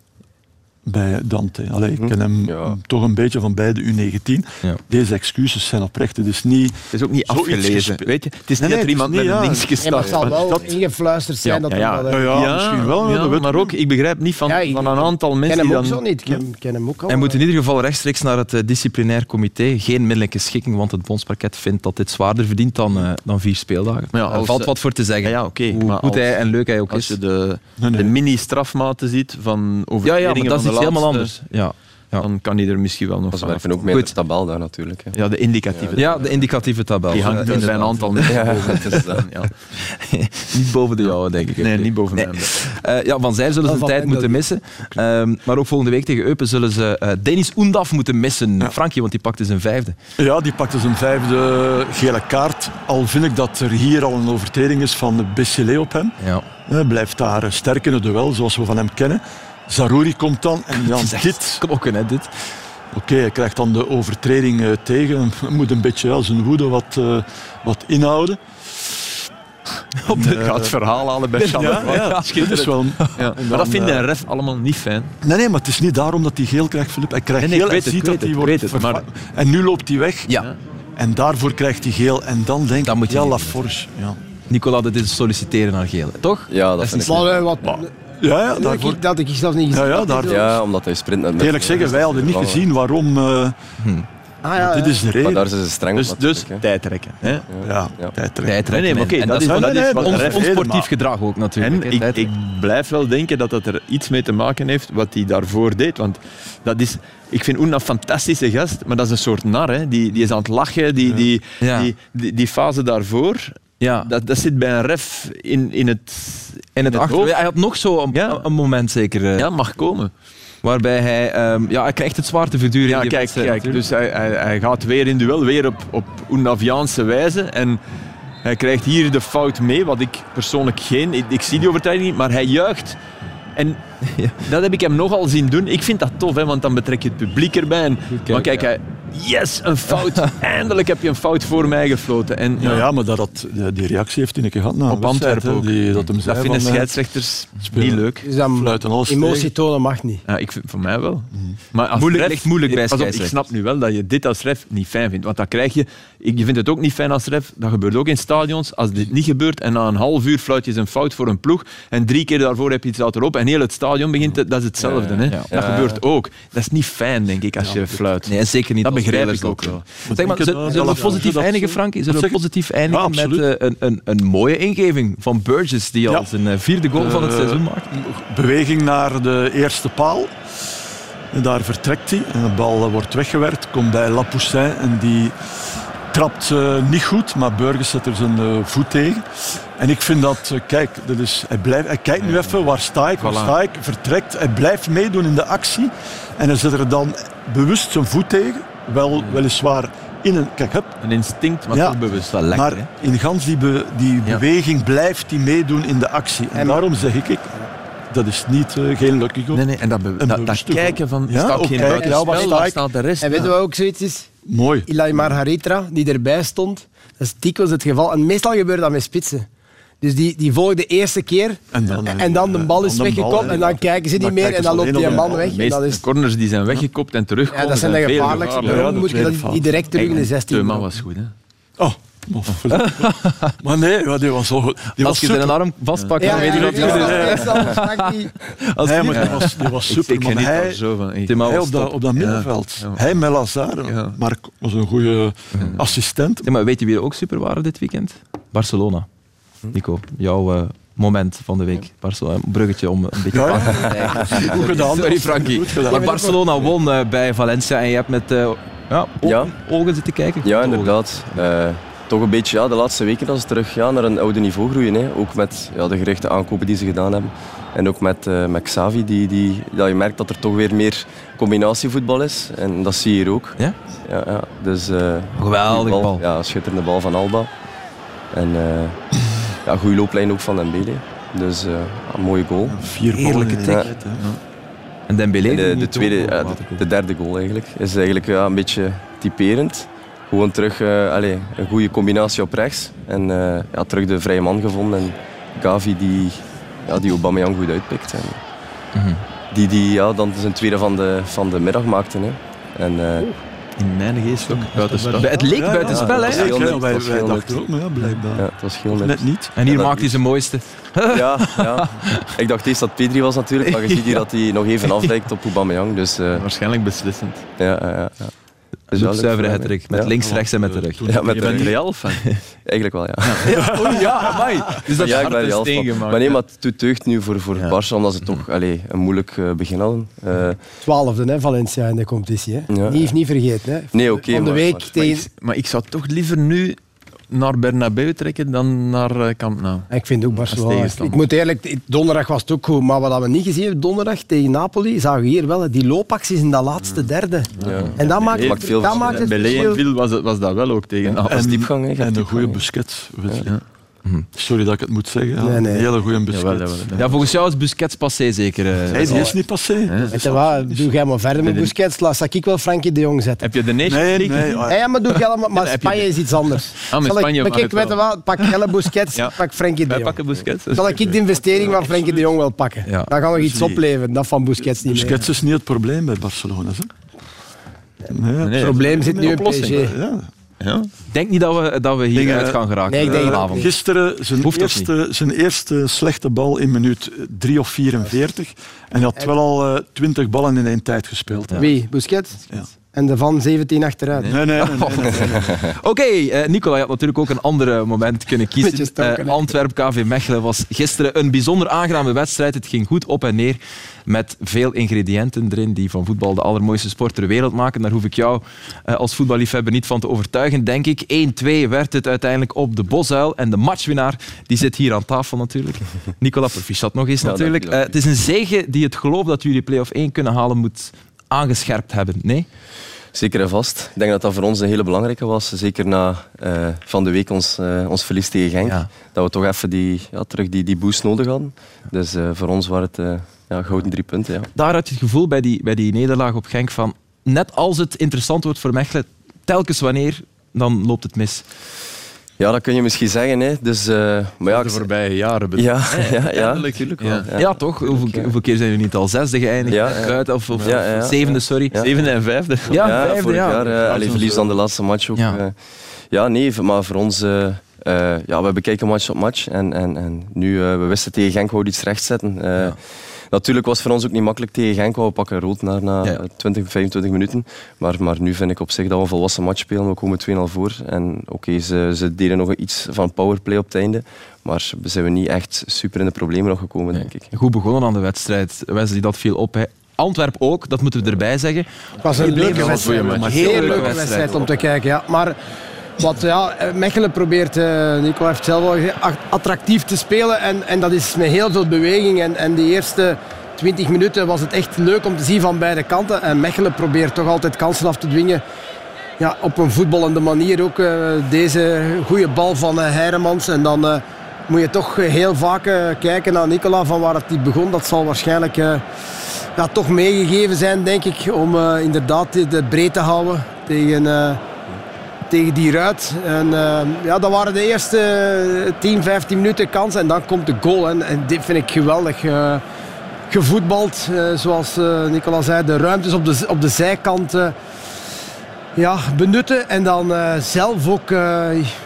Speaker 6: bij Dante. Allee, ik ken hem
Speaker 5: Ja.
Speaker 6: toch een beetje van bij de U19.
Speaker 3: Ja.
Speaker 6: Deze excuses zijn oprecht. Het is niet...
Speaker 4: Het is ook niet afgelezen. Weet je? Het is
Speaker 6: Nee,
Speaker 4: niet
Speaker 6: nee,
Speaker 4: dat er iemand met een ding
Speaker 7: Ja, maar het zal wel
Speaker 6: dat-
Speaker 7: ingefluisterd zijn dat
Speaker 4: ja,
Speaker 7: er
Speaker 4: ja.
Speaker 7: dat,
Speaker 6: Ja, ja, misschien wel,
Speaker 4: maar ook, ik begrijp niet van,
Speaker 7: Ja, ik-
Speaker 4: van een aantal
Speaker 7: Ik
Speaker 4: mensen
Speaker 7: ken
Speaker 4: die
Speaker 7: hem ook
Speaker 4: dan...
Speaker 7: zo niet. Ik ken, ken hem ook al.
Speaker 3: Hij moet in ieder geval rechtstreeks naar het eh, disciplinair comité. Geen middelijke schikking, want het bondsparket vindt dat dit zwaarder verdient dan, eh, dan vier speeldagen.
Speaker 4: Maar ja,
Speaker 3: Er
Speaker 4: als,
Speaker 3: valt wat voor te zeggen.
Speaker 4: Ja, ja, oké,
Speaker 3: Hoe goed
Speaker 4: als-
Speaker 3: hij en leuk hij ook
Speaker 4: Als
Speaker 3: is.
Speaker 4: je de, de mini-strafmaten ziet van overtredingen van
Speaker 3: iets
Speaker 4: de
Speaker 3: helemaal anders. Ja. Ja.
Speaker 4: Dan kan hij er misschien wel nog
Speaker 5: Dat
Speaker 4: van
Speaker 5: werken ook
Speaker 4: af.
Speaker 5: mee in
Speaker 3: Goed.
Speaker 5: de tabel daar natuurlijk. Hè.
Speaker 4: Ja, de indicatieve.
Speaker 3: ja, de indicatieve tabel.
Speaker 4: Die hangt
Speaker 3: Ja,
Speaker 4: er een
Speaker 3: inderdaad.
Speaker 4: aantal mensen
Speaker 5: Ja,
Speaker 4: boven.
Speaker 5: is dat.
Speaker 4: Ja.
Speaker 3: Niet boven de jouwe, denk ik.
Speaker 4: Nee, niet boven
Speaker 3: Nee.
Speaker 4: mij.
Speaker 3: Eh, ja, van zij zullen ze een tijd moeten missen. Ehm, maar ook volgende week tegen Eupen zullen ze eh Dennis Oendaf moeten missen. Frankie, want die pakte zijn vijfde.
Speaker 6: Ja, die pakte zijn vijfde gele kaart. Al vind ik dat er hier al een overtreding is van Bessilé op hem.
Speaker 3: Ja.
Speaker 6: Hij blijft daar eh, sterk in het duel, zoals we van hem kennen. Zarouri komt dan en
Speaker 3: echt
Speaker 6: dit.
Speaker 3: knokken, hè, dit.
Speaker 6: Oké, hij krijgt dan de overtreding eh, tegen. Hij moet een beetje ja, zijn woede wat, eh, wat inhouden.
Speaker 4: Op de, gaat het verhaal halen bij.
Speaker 6: Ja, ja, dat is wel...
Speaker 4: Ja, maar dat vindt een ref allemaal niet fijn.
Speaker 6: Nee, nee, maar het is niet daarom dat hij geel krijgt, Filip. Hij krijgt
Speaker 4: Nee, nee,
Speaker 6: geel
Speaker 4: het,
Speaker 6: ziet dat hij wordt
Speaker 4: het,
Speaker 6: verva- En nu loopt hij weg.
Speaker 3: Ja.
Speaker 6: En daarvoor krijgt hij geel. En dan denk
Speaker 3: Dan
Speaker 6: ik,
Speaker 3: moet je
Speaker 6: ja,
Speaker 3: niet
Speaker 6: La
Speaker 3: doen.
Speaker 6: Forge. Ja,
Speaker 3: Nicola, dit is solliciteren naar geel, toch?
Speaker 5: Ja, dat
Speaker 3: is
Speaker 5: vind ik.
Speaker 7: Maar, eh, wat,
Speaker 6: ja, ja
Speaker 7: dat,
Speaker 6: daarvoor...
Speaker 7: ik, dat had ik zelf niet gezien.
Speaker 6: Ja, ja, daar-
Speaker 5: Ja, omdat hij sprint naar
Speaker 6: Eerlijk zeggen, wij hadden niet gezien waarom... eh,
Speaker 7: Ah, ja,
Speaker 6: dit is de
Speaker 5: Maar
Speaker 6: reden.
Speaker 5: daar zijn ze streng
Speaker 4: Dus, dus tijd trekken. Hè?
Speaker 6: Ja,
Speaker 5: Ja.
Speaker 6: tijdrekken.
Speaker 3: Tijdrekken.
Speaker 4: Nee, nee, maar oké,
Speaker 3: En
Speaker 4: dat is-
Speaker 3: wat-
Speaker 4: dat is wat
Speaker 3: ons-
Speaker 6: maar-
Speaker 3: gedrag ook natuurlijk.
Speaker 4: En ik, ik blijf wel denken dat dat er iets mee te maken heeft wat hij daarvoor deed. Want dat is, ik vind Oena een fantastische gast, maar dat is een soort nar. Hè. Die, die is aan het lachen, die, die,
Speaker 3: Ja.
Speaker 4: die, die, die fase daarvoor,
Speaker 3: ja.
Speaker 4: dat, dat zit bij een ref in, in het...
Speaker 3: In het. Hij had nog zo een,
Speaker 4: Ja.
Speaker 3: een moment zeker, eh,
Speaker 4: Ja, mag komen.
Speaker 3: waarbij hij... ehm, ja, hij krijgt het zwaar te verduren.
Speaker 4: Ja,
Speaker 3: in
Speaker 4: kijk, kijk dus hij, hij, hij gaat weer in duel, weer op, op Oenaviaanse wijze. En hij krijgt hier de fout mee, wat ik persoonlijk geen... Ik, ik zie die overtreding niet, maar hij juicht. En
Speaker 3: Ja.
Speaker 4: dat heb ik hem nogal zien doen. Ik vind dat tof, hè, want dan betrek je het publiek erbij. En, maar kijk,
Speaker 3: ja.
Speaker 4: hij, yes, een fout. Eindelijk heb je een fout voor mij gefloten. En,
Speaker 6: Ja, ja, maar dat, had- die- reactie heeft hij een keer gehad na
Speaker 4: Op Antwerpen
Speaker 6: die, dat hem zei
Speaker 4: dat vinden
Speaker 6: van, eh,
Speaker 4: scheidsrechters
Speaker 6: spelen.
Speaker 4: niet leuk.
Speaker 7: Dus dan emotie tonen mag niet.
Speaker 4: Ja, ik vind, voor mij wel. Maar als
Speaker 3: Moeilijk-
Speaker 4: ref-
Speaker 3: ligt moeilijk bij
Speaker 4: Pas op, ik
Speaker 3: scheidsrechters.
Speaker 4: snap nu wel dat je dit als ref niet fijn vindt. Want dan krijg je... Ik, je vindt het ook niet fijn als ref. Dat gebeurt ook in stadions. Als dit niet gebeurt en na een half uur fluit je een fout voor een ploeg en drie keer daarvoor heb je iets laten lopen en heel het stadion begint... te- dat is hetzelfde. Hè?
Speaker 3: ja.
Speaker 4: Dat gebeurt ook. Dat is niet fijn, denk ik, als je fluit.
Speaker 3: Nee, zeker niet.
Speaker 4: Begrijp ik ook wel.
Speaker 3: Zeg maar, zullen we positief eindigen, Frankie? Zullen we positief eindigen
Speaker 6: Ja,
Speaker 3: met eh, een, een, een mooie ingeving van Burgess, die al
Speaker 6: Ja.
Speaker 3: zijn eh, vierde goal van het seizoen maakt?
Speaker 6: Beweging naar de eerste paal. En daar vertrekt hij. En de bal eh, wordt weggewerkt. Komt bij Lapoussin en die trapt eh, niet goed. Maar Burgers zet er zijn voet tegen. En ik vind dat, kijk, dat is, hij, blijft, hij kijkt nu even waar sta ik, waar sta ik. Vertrekt, hij blijft meedoen in de actie. En hij zet er dan bewust zijn voet tegen. Wel, weliswaar in een... Kijk, hup,
Speaker 4: Een instinct, maar
Speaker 6: Ja.
Speaker 4: toch bewust.
Speaker 3: wel lekker,
Speaker 6: maar
Speaker 3: hè?
Speaker 6: in gans die, be- die
Speaker 4: Ja.
Speaker 6: beweging blijft die meedoen in de actie. En,
Speaker 7: En-
Speaker 6: daarom zeg ik, ik dat is niet, eh, geen lucky goal.
Speaker 4: Nee, nee, en dat, be-
Speaker 6: Een
Speaker 4: dat, dat
Speaker 6: bewuste
Speaker 4: kijken van,
Speaker 6: Ja,
Speaker 4: staat geen
Speaker 6: kijken,
Speaker 4: buitenspel,
Speaker 6: ja, waar
Speaker 4: staat de rest?
Speaker 7: En weet je wat ook zoiets is?
Speaker 6: Mooi.
Speaker 7: Ilai Margaritra, die erbij stond, dat is dikwijls het geval. En meestal gebeurt dat met spitsen. Dus die, die volgen de eerste keer
Speaker 6: En dan, eh,
Speaker 7: en dan de bal is
Speaker 6: dan de bal,
Speaker 7: weggekopt en dan kijken ze niet
Speaker 6: Dan
Speaker 7: meer en dan loopt die man weg.
Speaker 4: De
Speaker 7: En dat is,
Speaker 4: corners die zijn weggekopt en terugkomen.
Speaker 7: ja, dat zijn de gevaarlijkste. Daarom
Speaker 6: dat
Speaker 7: moet je dat die direct terug in de 16
Speaker 4: Teuma
Speaker 7: doen.
Speaker 4: was goed, hè?
Speaker 6: Oh, mof. maar nee, ja, die was zo goed. Die was
Speaker 3: Als je zijn
Speaker 6: super.
Speaker 3: arm vastpakt,
Speaker 7: Ja,
Speaker 3: dan weet je dat Als
Speaker 6: Nee, maar die was, die was super.
Speaker 4: ik
Speaker 6: maar
Speaker 4: geniet
Speaker 6: hij,
Speaker 4: zo van. Ik-
Speaker 6: hij
Speaker 3: was
Speaker 6: op dat, op dat middenveld.
Speaker 4: Ja.
Speaker 6: Hij met Lazare.
Speaker 4: Ja.
Speaker 6: Mark was een goede assistent.
Speaker 3: Ja, maar weet je wie er ook super waren dit weekend? Barcelona. Nico, jouw eh, moment van de week. Barcelona, een bruggetje om een beetje...
Speaker 6: Ja, ja. Goed gedaan.
Speaker 3: Sorry Frankie. Maar Barcelona won eh, bij Valencia en je hebt met eh, ja, ogen,
Speaker 5: Ja.
Speaker 3: ogen zitten kijken.
Speaker 5: Ja, inderdaad. Eh, toch een beetje ja, de laatste weken dat ze terug ja, naar een oude niveau groeien. Hè. Ook met ja, de gerichte aankopen die ze gedaan hebben. En ook met, eh, met Xavi, die, die, dat je merkt dat er toch weer meer combinatievoetbal is. En dat zie je hier ook.
Speaker 3: Ja?
Speaker 5: Ja, ja. Dus, eh,
Speaker 3: Geweldige
Speaker 5: goede
Speaker 3: bal.
Speaker 5: Ja, schitterende bal van Alba. En eh ja, goede looplijn ook van Dembele. Dus eh, een mooie goal.
Speaker 6: Vier ballen
Speaker 3: Heerlijke
Speaker 5: tik.
Speaker 6: hè.
Speaker 3: En Dembélé?
Speaker 5: En de, tweede, ja, de, derde goal eigenlijk, is eigenlijk ja, een beetje typerend. Gewoon terug eh, allee, een goede combinatie op rechts. En eh, ja, terug de vrije man gevonden. En Gavi die, ja, die Aubameyang goed uitpikt. En
Speaker 3: Mhm.
Speaker 5: Die, die ja, dan zijn tweede van de, van de middag maakte. Hè. En, eh,
Speaker 4: In mijn geest ook buitenspel.
Speaker 3: Het leek
Speaker 6: Ja,
Speaker 3: buiten
Speaker 6: ja,
Speaker 3: spel,
Speaker 5: dat
Speaker 3: hè?
Speaker 6: ja,
Speaker 5: net,
Speaker 6: wij, dachten ook, maar ja, blijkbaar.
Speaker 5: ja, het was heel net.
Speaker 6: Net niet.
Speaker 3: En hier maakt hij zijn mooiste.
Speaker 5: Ja, ja. Ik dacht eerst dat Pedri was natuurlijk, maar je ziet hier dat hij nog even afwijkt op Aubameyang. Dus eh,
Speaker 4: Waarschijnlijk beslissend.
Speaker 5: ja, ja, ja. Ja. Dus ja,
Speaker 3: Zuivere hattrick. Met
Speaker 5: Ja.
Speaker 3: links, rechts en met de rug.
Speaker 5: Ja, met
Speaker 4: Je bent. Real-fan.
Speaker 5: Eigenlijk wel, ja.
Speaker 3: Oh ja, amai. Dus dat
Speaker 5: ja, ik
Speaker 4: hart
Speaker 5: ben
Speaker 4: is
Speaker 5: Real fan. Maar nee, maar het doet deugd nu voor, voor
Speaker 4: Ja.
Speaker 5: Barça, omdat ze toch allee, een moeilijk eh, begin hadden. Eh,
Speaker 7: Twaalfde, hè, Valencia in de competitie. Hè.
Speaker 5: Ja.
Speaker 7: Niet, niet vergeten. Hè.
Speaker 5: nee, oké.
Speaker 7: Van de week
Speaker 5: maar-
Speaker 4: Maar
Speaker 7: tegen...
Speaker 4: ik, maar ik zou toch liever nu naar Bernabeu trekken dan naar eh, Camp Nou.
Speaker 7: Ik vind ook Barcelona. Ik moet eerlijk, donderdag was het ook goed, maar wat we niet gezien hebben donderdag tegen Napoli, zagen we hier wel die loopacties in dat laatste derde.
Speaker 5: Ja.
Speaker 7: En dat maakt,
Speaker 5: maakt veel
Speaker 7: dat maakt het
Speaker 4: Bij. Leonville was, was dat wel ook tegen.
Speaker 5: Je hebt
Speaker 6: En een goede
Speaker 5: hè.
Speaker 6: Busquets. Sorry dat ik het moet zeggen. ja.
Speaker 7: Nee, nee.
Speaker 6: Een hele goede Busquets.
Speaker 4: jawel.
Speaker 3: Ja, volgens jou is Busquets passé zeker. eh,
Speaker 6: Hey, die is niet passé.
Speaker 7: Weet je wat, doe jij maar verder met
Speaker 4: Nee,
Speaker 7: Busquets, laat ik wel Frankie de Jong zetten.
Speaker 4: Heb je de Nation
Speaker 6: Nee,
Speaker 4: League
Speaker 6: nee. ah,
Speaker 7: Ja, maar doe jij allemaal, maar
Speaker 4: je
Speaker 7: Spanje is iets anders.
Speaker 4: Ah, met
Speaker 7: ik-
Speaker 4: Spanje
Speaker 7: maar kijk,
Speaker 4: het
Speaker 7: weet wat, pak Helle Busquets,
Speaker 4: Ja.
Speaker 7: pak Frankie de
Speaker 4: Wij
Speaker 7: Jong.
Speaker 4: pakken Busquets.
Speaker 7: Zal ik de investering van Frankie de Jong wel pakken?
Speaker 3: Ja.
Speaker 7: Dan gaan we iets opleveren, dat van Busquets niet meer.
Speaker 6: Busquets is niet het probleem bij Barcelona. Hè? Nee,
Speaker 4: Nee,
Speaker 7: Het probleem zit nu in. PSG.
Speaker 6: Ja.
Speaker 3: Ik denk niet dat we, dat we
Speaker 6: Dingen,
Speaker 3: hieruit gaan geraken
Speaker 7: Nee, ik denk
Speaker 3: eh,
Speaker 7: dat-
Speaker 3: vanavond.
Speaker 6: Gisteren zijn eerste, zijn eerste slechte bal in minuut 3 of 44. En hij had wel al eh, 20 ballen in één tijd gespeeld. hè.
Speaker 7: Wie? Busquets?
Speaker 6: Ja.
Speaker 7: En de van 17 achteruit.
Speaker 6: Nee, nee, nee. nee, nee, nee.
Speaker 3: Oké, eh, Nicola, je had natuurlijk ook een ander moment kunnen kiezen.
Speaker 7: stoken,
Speaker 3: Eh,
Speaker 7: hè.
Speaker 3: Antwerp KV Mechelen was gisteren een bijzonder aangename wedstrijd. Het ging goed op en neer met veel ingrediënten erin die van voetbal de allermooiste sport ter wereld maken. Daar hoef ik jou eh, als voetballiefhebber niet van te overtuigen, denk ik. 1-2 werd het uiteindelijk op de Bosuil. En de matchwinnaar die zit hier aan tafel natuurlijk. Nicola Proficiat nog eens
Speaker 5: Ja,
Speaker 3: natuurlijk. Eh, het is een zege die het geloof dat jullie play-off 1 kunnen halen moet aangescherpt hebben. Nee?
Speaker 5: Zeker en vast. Ik denk dat dat voor ons een hele belangrijke was. Zeker na eh, van de week ons, eh, ons verlies tegen Genk.
Speaker 3: Ja.
Speaker 5: Dat we toch even die, ja, terug die, die boost nodig hadden. Dus eh, voor ons waren het ja, gouden drie punten. Ja.
Speaker 3: daar had je het gevoel bij die, bij die nederlaag op Genk van net als het interessant wordt voor Mechelen, telkens wanneer, dan loopt het mis.
Speaker 5: Ja, dat kun je misschien zeggen. Hè. Dus, eh, maar ja,
Speaker 4: de voorbije jaren. bedoel
Speaker 5: ja, ja, ja, natuurlijk
Speaker 4: Ja.
Speaker 5: wel.
Speaker 3: Ja, toch? Hoeveel, hoeveel keer zijn jullie niet al zesde geëindigd?
Speaker 5: Ja, ja.
Speaker 3: Kruid, of, of,
Speaker 5: Ja, ja, ja.
Speaker 3: of zevende, sorry.
Speaker 5: Ja.
Speaker 4: Zevende en vijfde.
Speaker 3: Ja,
Speaker 5: Ja,
Speaker 3: vijfde,
Speaker 5: vorig
Speaker 3: ja.
Speaker 5: jaar. eh allee, verlies dan de laatste match ook.
Speaker 3: Ja.
Speaker 5: Ja, ja nee, maar voor ons... eh, eh, ja, we bekijken match op match. En, en, en nu, eh, we wisten tegen Genk wouden iets rechtzetten. Eh, Natuurlijk was het voor ons ook niet makkelijk tegen Genk. We pakken rood na, na
Speaker 3: Ja.
Speaker 5: 20, 25 minuten. Maar, maar nu vind ik op zich dat we een volwassen match spelen. We komen 2-0 voor. En oké, ze, ze deden nog iets van powerplay op het einde. Maar zijn we niet echt super in de problemen nog gekomen, denk ik.
Speaker 3: Goed begonnen aan de wedstrijd. Wesley, dat viel op. Hè. Antwerp ook, dat moeten we erbij zeggen.
Speaker 7: Het was een leuke wedstrijd. Heel leuke wedstrijd. om te kijken. Ja. Maar wat ja, Mechelen probeert, eh Nico heeft zelf at- attractief te spelen. En, en dat is met heel veel beweging. En, en die eerste 20 minuten was het echt leuk om te zien van beide kanten. En Mechelen probeert toch altijd kansen af te dwingen. ja, op een voetballende manier ook eh, deze goede bal van uh, Heiremans. En dan moet je toch heel vaak kijken naar Nicola van waar het die begon. Dat zal waarschijnlijk ja, toch meegegeven zijn, denk ik, om inderdaad het breed te houden tegen, tegen die ruit. En ja, dat waren de eerste 10, 15 minuten kans en dan komt de goal. En, en dit vind ik geweldig gevoetbald. zoals Nicola zei, de ruimtes op de, op de zijkant ja, benutten en dan zelf ook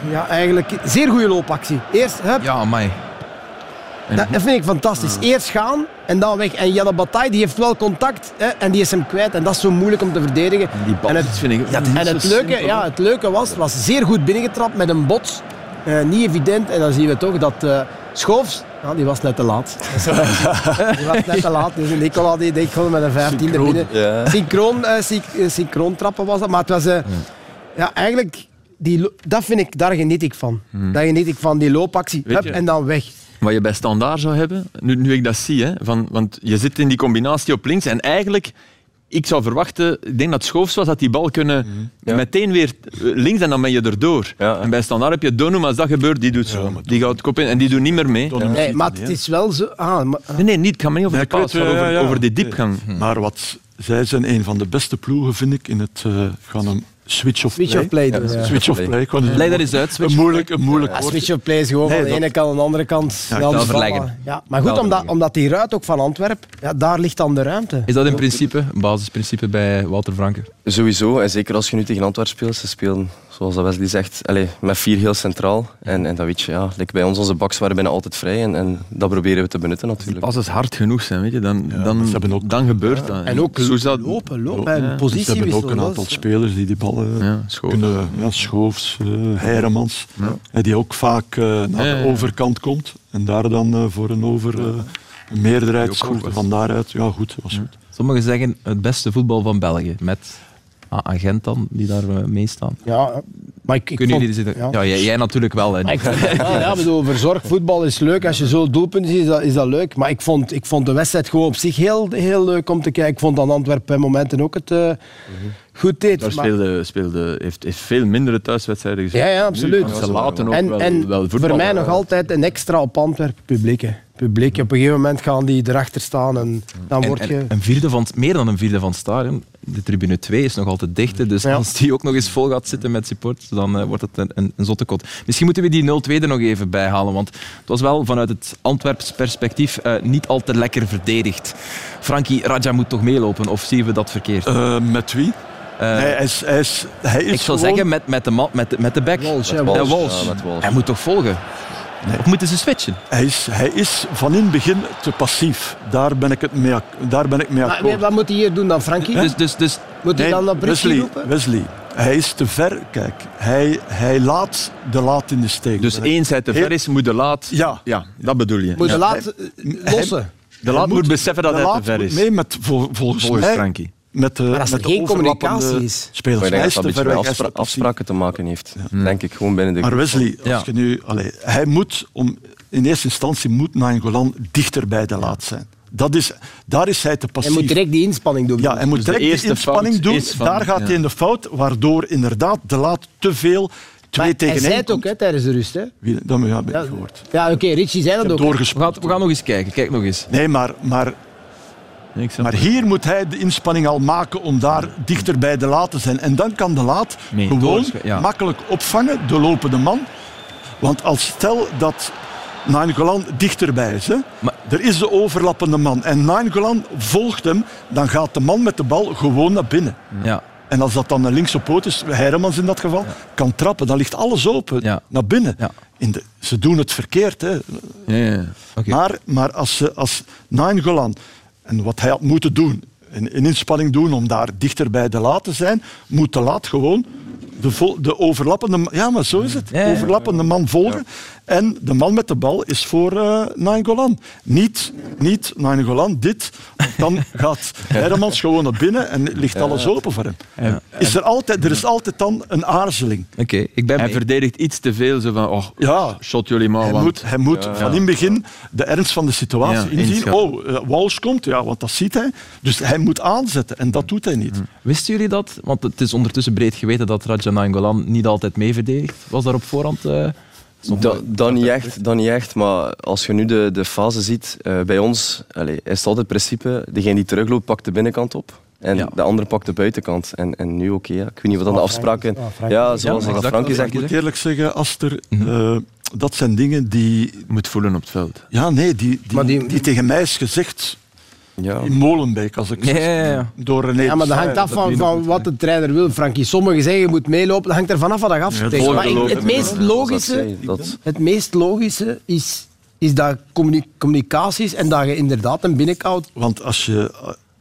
Speaker 7: ja, eigenlijk zeer goede loopactie. Eerst, hup.
Speaker 3: Ja, mij.
Speaker 7: Dat, vind ik fantastisch. Eerst gaan en dan weg. En Jelle Bataille die heeft wel contact hè, en die is hem kwijt. En dat is zo moeilijk om te verdedigen.
Speaker 4: En, die bal,
Speaker 7: en het,
Speaker 4: vind ik,
Speaker 7: ja, en het, leuke, ja, het leuke was, was zeer goed binnengetrapt met een bot. Uh, niet evident. En dan zien we toch dat uh, Schoofs, ja, die was net te laat. die was net te laat. Dus Nicola die met een 15 er binnen. Ja. Synchroon, uh, synchroon trappen was dat. Maar het was ja. ja. eigenlijk, die, dat vind ik, daar geniet ik van. Hmm. Daar geniet ik van, die loopactie. Hup, en dan weg.
Speaker 4: Wat je bij standaard zou hebben, nu, nu ik dat zie, hè, van, want je zit in die combinatie op links en eigenlijk ik zou verwachten, ik denk dat Schoofs was, dat die bal kunnen mhm. meteen weer links en dan ben je erdoor. Ja, en bij Standaard heb je Donum, als dat gebeurt, die doet zo. die gaat kop in en die doet niet meer mee.
Speaker 7: Nee, maar het is wel zo... Ah, maar...
Speaker 4: Nee, nee, niet. Ik ga mee over de paas, over, over die diepgang.
Speaker 6: Maar wat, zij zijn een van de beste ploegen, vind ik, in het uh, gaan Switch of
Speaker 7: switch play. Of
Speaker 6: play ja. Switch of play.
Speaker 3: Play dat is uit.
Speaker 6: Een moeilijk, een moeilijk
Speaker 7: ja, Switch of play is gewoon nee, van de ene kant aan de andere kant.
Speaker 3: Ja, wel verleggen.
Speaker 7: Ja, maar goed, omdat, omdat die ruit ook van Antwerpen, ja, daar ligt dan de ruimte.
Speaker 3: Is dat in principe, een basisprincipe bij Walter Franke?
Speaker 5: Sowieso, en zeker als je nu tegen Antwerpen speelt. Ze spelen, zoals Wesley zegt, allez, met vier heel centraal. En, en dat weet je, ja, bij ons, onze baks waren bijna altijd vrij. En, en dat proberen we te benutten natuurlijk.
Speaker 4: Als het hard genoeg zijn, weet je, dan, dan, ook, dan gebeurt dat.
Speaker 7: En ook lopen, lopen. Positie
Speaker 6: ze hebben ook een aantal spelers die die ballen kunnen, ja, Schoofs, uh, Heiremans, ja. die ook vaak uh, naar de overkant komt en daar dan uh, voor een over een meerderheid scoort. Van daaruit, ja goed, was goed.
Speaker 3: Sommigen zeggen het beste voetbal van België, met agent dan, die daar mee staan.
Speaker 7: Ja, maar ik, ik
Speaker 3: Kunnen jullie zitten? Ja. ja jij, jij, natuurlijk wel. Hè.
Speaker 7: Ik ja, ja, bedoel, verzorgd voetbal is leuk. Als je zo doelpunten ziet, is dat, is dat leuk. Maar ik vond, ik vond de wedstrijd gewoon op zich heel, heel leuk om te kijken. Ik vond dan Antwerpen bij momenten ook het... Uh, goed deed.
Speaker 4: Daar speelde, speelde, heeft, heeft veel mindere thuiswedstrijden
Speaker 7: gezien. Ja, ja, absoluut.
Speaker 4: Ze laten ook
Speaker 7: en,
Speaker 4: wel,
Speaker 7: en
Speaker 4: wel
Speaker 7: voor mij nog altijd een extra op Antwerpen publiek. Publiek. Op een gegeven moment gaan die erachter staan en dan
Speaker 3: en,
Speaker 7: word je...
Speaker 3: een vierde van, meer dan een vierde van het stadion. De tribune 2 is nog altijd dicht. Dus ja. als die ook nog eens vol gaat zitten met supporters, dan uh, wordt het een, een, een zotte kot. Misschien moeten we die 0-2 er nog even bij halen. Want het was wel vanuit het Antwerps perspectief uh, niet al te lekker verdedigd. Frankie, Raja moet toch meelopen? Of zien we dat verkeerd?
Speaker 6: Uh, met wie? Uh, hij is, hij is, hij is
Speaker 3: ik zou zeggen met, met, de, met, de, met de back.
Speaker 7: Walsh,
Speaker 3: met
Speaker 7: Walsh.
Speaker 3: Walsh. Ja, Walsh. Hij moet toch volgen? Nee. Of moeten ze switchen?
Speaker 6: Hij is, hij is van in het begin te passief. Daar ben ik, het mee, daar ben ik mee akkoord.
Speaker 7: Maar, wat moet hij hier doen dan, Frankie?
Speaker 3: Dus, dus, dus,
Speaker 7: moet hij dan op
Speaker 6: Wesley,
Speaker 7: roepen?
Speaker 6: Wesley, hij is te ver. Kijk, hij, hij laat de laat in de steek.
Speaker 4: Dus eens hij te ver is, moet de laat...
Speaker 6: Ja.
Speaker 4: ja dat bedoel je.
Speaker 7: Moet de laat lossen.
Speaker 4: De laat moet, moet beseffen dat hij te ver is.
Speaker 6: Nee, met, vol, volgens, volgens mij,
Speaker 4: Frankie
Speaker 6: met de,
Speaker 7: maar als er
Speaker 6: met
Speaker 7: geen communicatie is.
Speaker 6: Spelers.
Speaker 5: Ik denk dat dat met afspraken te maken heeft. Ja. Denk ik gewoon binnen de
Speaker 6: Maar Wesley, als ja. je nu, allez, hij moet, om, in eerste instantie moet Nainggolan dichter bij de laat zijn. Dat is, daar is hij te passief.
Speaker 7: Hij moet direct die inspanning doen.
Speaker 6: Ja, hij moet direct dus die inspanning doen. Van, daar gaat ja. hij in de fout, waardoor inderdaad de laat te veel twee
Speaker 7: maar
Speaker 6: tegen
Speaker 7: hij zei het ook hè, tijdens de rust. Hè?
Speaker 6: Wie, dat heb ik ja, gehoord.
Speaker 7: Ja, oké, okay, Richie zei dat ook.
Speaker 3: We gaan, we gaan nog eens kijken. Kijk nog eens.
Speaker 6: Nee, maar, maar maar hier moet hij de inspanning al maken om daar dichter bij de laat te zijn. En dan kan de laat nee, gewoon ja. makkelijk opvangen, de lopende man. Want als stel dat Nainggolan dichterbij is. Hè? Maar, er is de overlappende man. En Nainggolan volgt hem, dan gaat de man met de bal gewoon naar binnen.
Speaker 3: Ja.
Speaker 6: En als dat dan een linkse poot is, Heiremans in dat geval, ja. kan trappen. Dan ligt alles open
Speaker 3: ja.
Speaker 6: naar binnen.
Speaker 3: Ja.
Speaker 6: In de, ze doen het verkeerd. Hè.
Speaker 3: Okay.
Speaker 6: Maar, maar als, ze, als Nainggolan en wat hij had moeten doen, een, een inspanning doen om daar dichter bij de laat te zijn, moet de laat gewoon de, vol, de overlappende... Ja, maar zo is het. Overlappende man volgen. En de man met de bal is voor uh, Nainggolan. Niet, niet Nainggolan dit dan gaat Hermans gewoon naar binnen en ligt alles open voor hem. Is er, altijd, er is altijd dan een aarzeling.
Speaker 3: Oké, ik ben
Speaker 4: Hij
Speaker 3: mee.
Speaker 4: verdedigt iets te veel. Zo van, oh,
Speaker 6: Ja,
Speaker 4: shot jullie maar.
Speaker 6: hij
Speaker 4: want-
Speaker 6: moet, hij moet van in het begin de ernst van de situatie
Speaker 4: Ja,
Speaker 6: inzien. Oh, eh, Walsh komt, ja, want dat ziet hij. Dus hij moet aanzetten en dat doet hij niet.
Speaker 3: Wisten jullie dat? Want het is ondertussen breed geweten dat Raja Nainggolan niet altijd mee verdedigt. Was daar op voorhand... eh,
Speaker 5: Da- dat, niet echt, dat niet echt, maar als je nu de, de fase ziet, eh, bij ons allez, is het altijd het principe, degene die terugloopt pakt de binnenkant op en
Speaker 3: Ja.
Speaker 5: de andere pakt de buitenkant. En, en nu oké, ja. ik weet niet wat dan de afspraken... Ja, zoals
Speaker 3: Ja.
Speaker 5: Frankie zegt.
Speaker 6: Ik moet eerlijk zeggen, Aster, eh, dat zijn dingen die...
Speaker 4: moet voelen op het veld.
Speaker 6: Ja, nee, die, die, die,
Speaker 7: die-
Speaker 6: tegen mij is gezegd
Speaker 5: Ja.
Speaker 6: in Molenbeek, als ik
Speaker 3: Ja,
Speaker 6: zo-
Speaker 3: ja, ja.
Speaker 6: door René
Speaker 7: Ja, maar dat hangt af van, van wat de trainer wil, Frankie. Sommigen zeggen je moet meelopen, dat hangt er vanaf wat.
Speaker 6: Ja,
Speaker 7: maar ik-
Speaker 6: volgende
Speaker 7: het meest
Speaker 5: dat
Speaker 7: logische,
Speaker 5: dat-
Speaker 7: het meest logische is, is dat communi- communicatie is en dat je inderdaad een binnenkant...
Speaker 6: Want als je,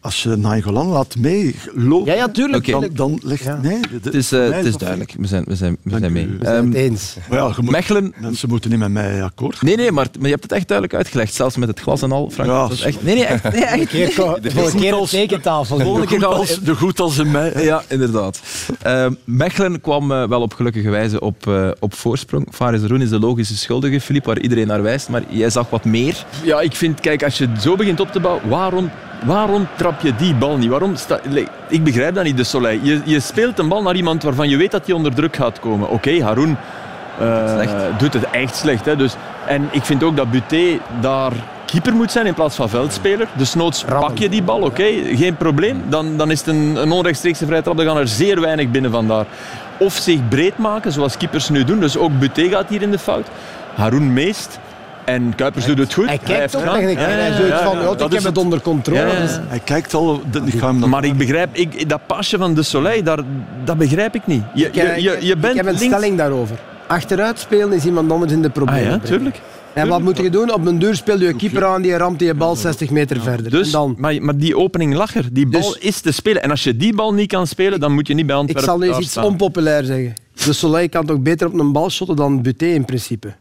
Speaker 6: als je Nainggolan laat meelopen,
Speaker 7: Ja, ja, tuurlijk.
Speaker 6: Dan, dan ligt...
Speaker 7: Ja.
Speaker 6: Nee, de-
Speaker 3: Het is, eh,
Speaker 6: mij
Speaker 3: het is duidelijk. We zijn, we zijn, we zijn mee.
Speaker 7: We zijn het
Speaker 3: Ehm,
Speaker 7: eens.
Speaker 6: Ja, moet-
Speaker 3: Mechelen...
Speaker 6: mensen moeten niet met mij akkoord
Speaker 3: Nee, nee, maar, maar je hebt het echt duidelijk uitgelegd. Zelfs met het glas en al, Frank.
Speaker 6: Ja.
Speaker 3: Dat is echt, nee, nee, echt. Nee, echt.
Speaker 7: Keer, voor een keer op tekentafel.
Speaker 3: Volgende keer
Speaker 6: als, de goed als in mij.
Speaker 3: Ja, inderdaad. Ehm, Mechelen kwam eh, wel op gelukkige wijze op, eh, op voorsprong. Faris Roen is de logische schuldige, Filip, waar iedereen naar wijst. Maar jij zag wat meer.
Speaker 4: Ja, ik vind, kijk, als je zo begint op te bouwen, waarom, waarom trap je die bal niet? Waarom sta, ik begrijp dat niet, de Soleil. Je, je speelt een bal naar iemand waarvan je weet dat hij onder druk gaat komen. Oké, Haroun eh, doet het echt slecht. Hè? Dus, en ik vind ook dat Buté daar keeper moet zijn in plaats van veldspeler. Dus noods pak je die bal, oké, geen probleem. Dan, dan is het een, een onrechtstreekse vrije trap. Dan gaan er zeer weinig binnen vandaar. Of zich breed maken, zoals keepers nu doen. Dus ook Buté gaat hier in de fout. Haroun meest. En Kuipers doet het goed.
Speaker 7: Hij kijkt
Speaker 4: heeft
Speaker 7: toch
Speaker 4: gedaan.
Speaker 7: en
Speaker 4: Ja, ja,
Speaker 7: hij
Speaker 4: ja, ja,
Speaker 7: van,
Speaker 4: ja.
Speaker 7: ja, ik heb het onder controle.
Speaker 4: Ja, ja, ja.
Speaker 6: Hij kijkt al... Ik ga hem
Speaker 4: Maar ik begrijp, ik, dat pasje van de Soleil, daar, dat begrijp ik niet. Je,
Speaker 7: Ik,
Speaker 4: je, je, je bent
Speaker 7: ik heb een
Speaker 4: links...
Speaker 7: stelling daarover. Achteruit spelen is iemand anders in de
Speaker 4: Ah
Speaker 7: problemen.
Speaker 4: ja,
Speaker 7: brengen.
Speaker 4: tuurlijk.
Speaker 7: En wat moet je doen? Op een duur speel je keeper aan, die ramt die bal 60 meter verder.
Speaker 4: Dus,
Speaker 7: dan,
Speaker 4: maar, maar die opening lag er. Die bal
Speaker 7: Dus-
Speaker 4: is te spelen. En als je die bal niet kan spelen, dan moet je niet bij
Speaker 7: ik
Speaker 4: Antwerpen
Speaker 7: zal nu eens iets onpopulair zeggen. De Soleil kan toch beter op een bal shotten dan Buté in principe.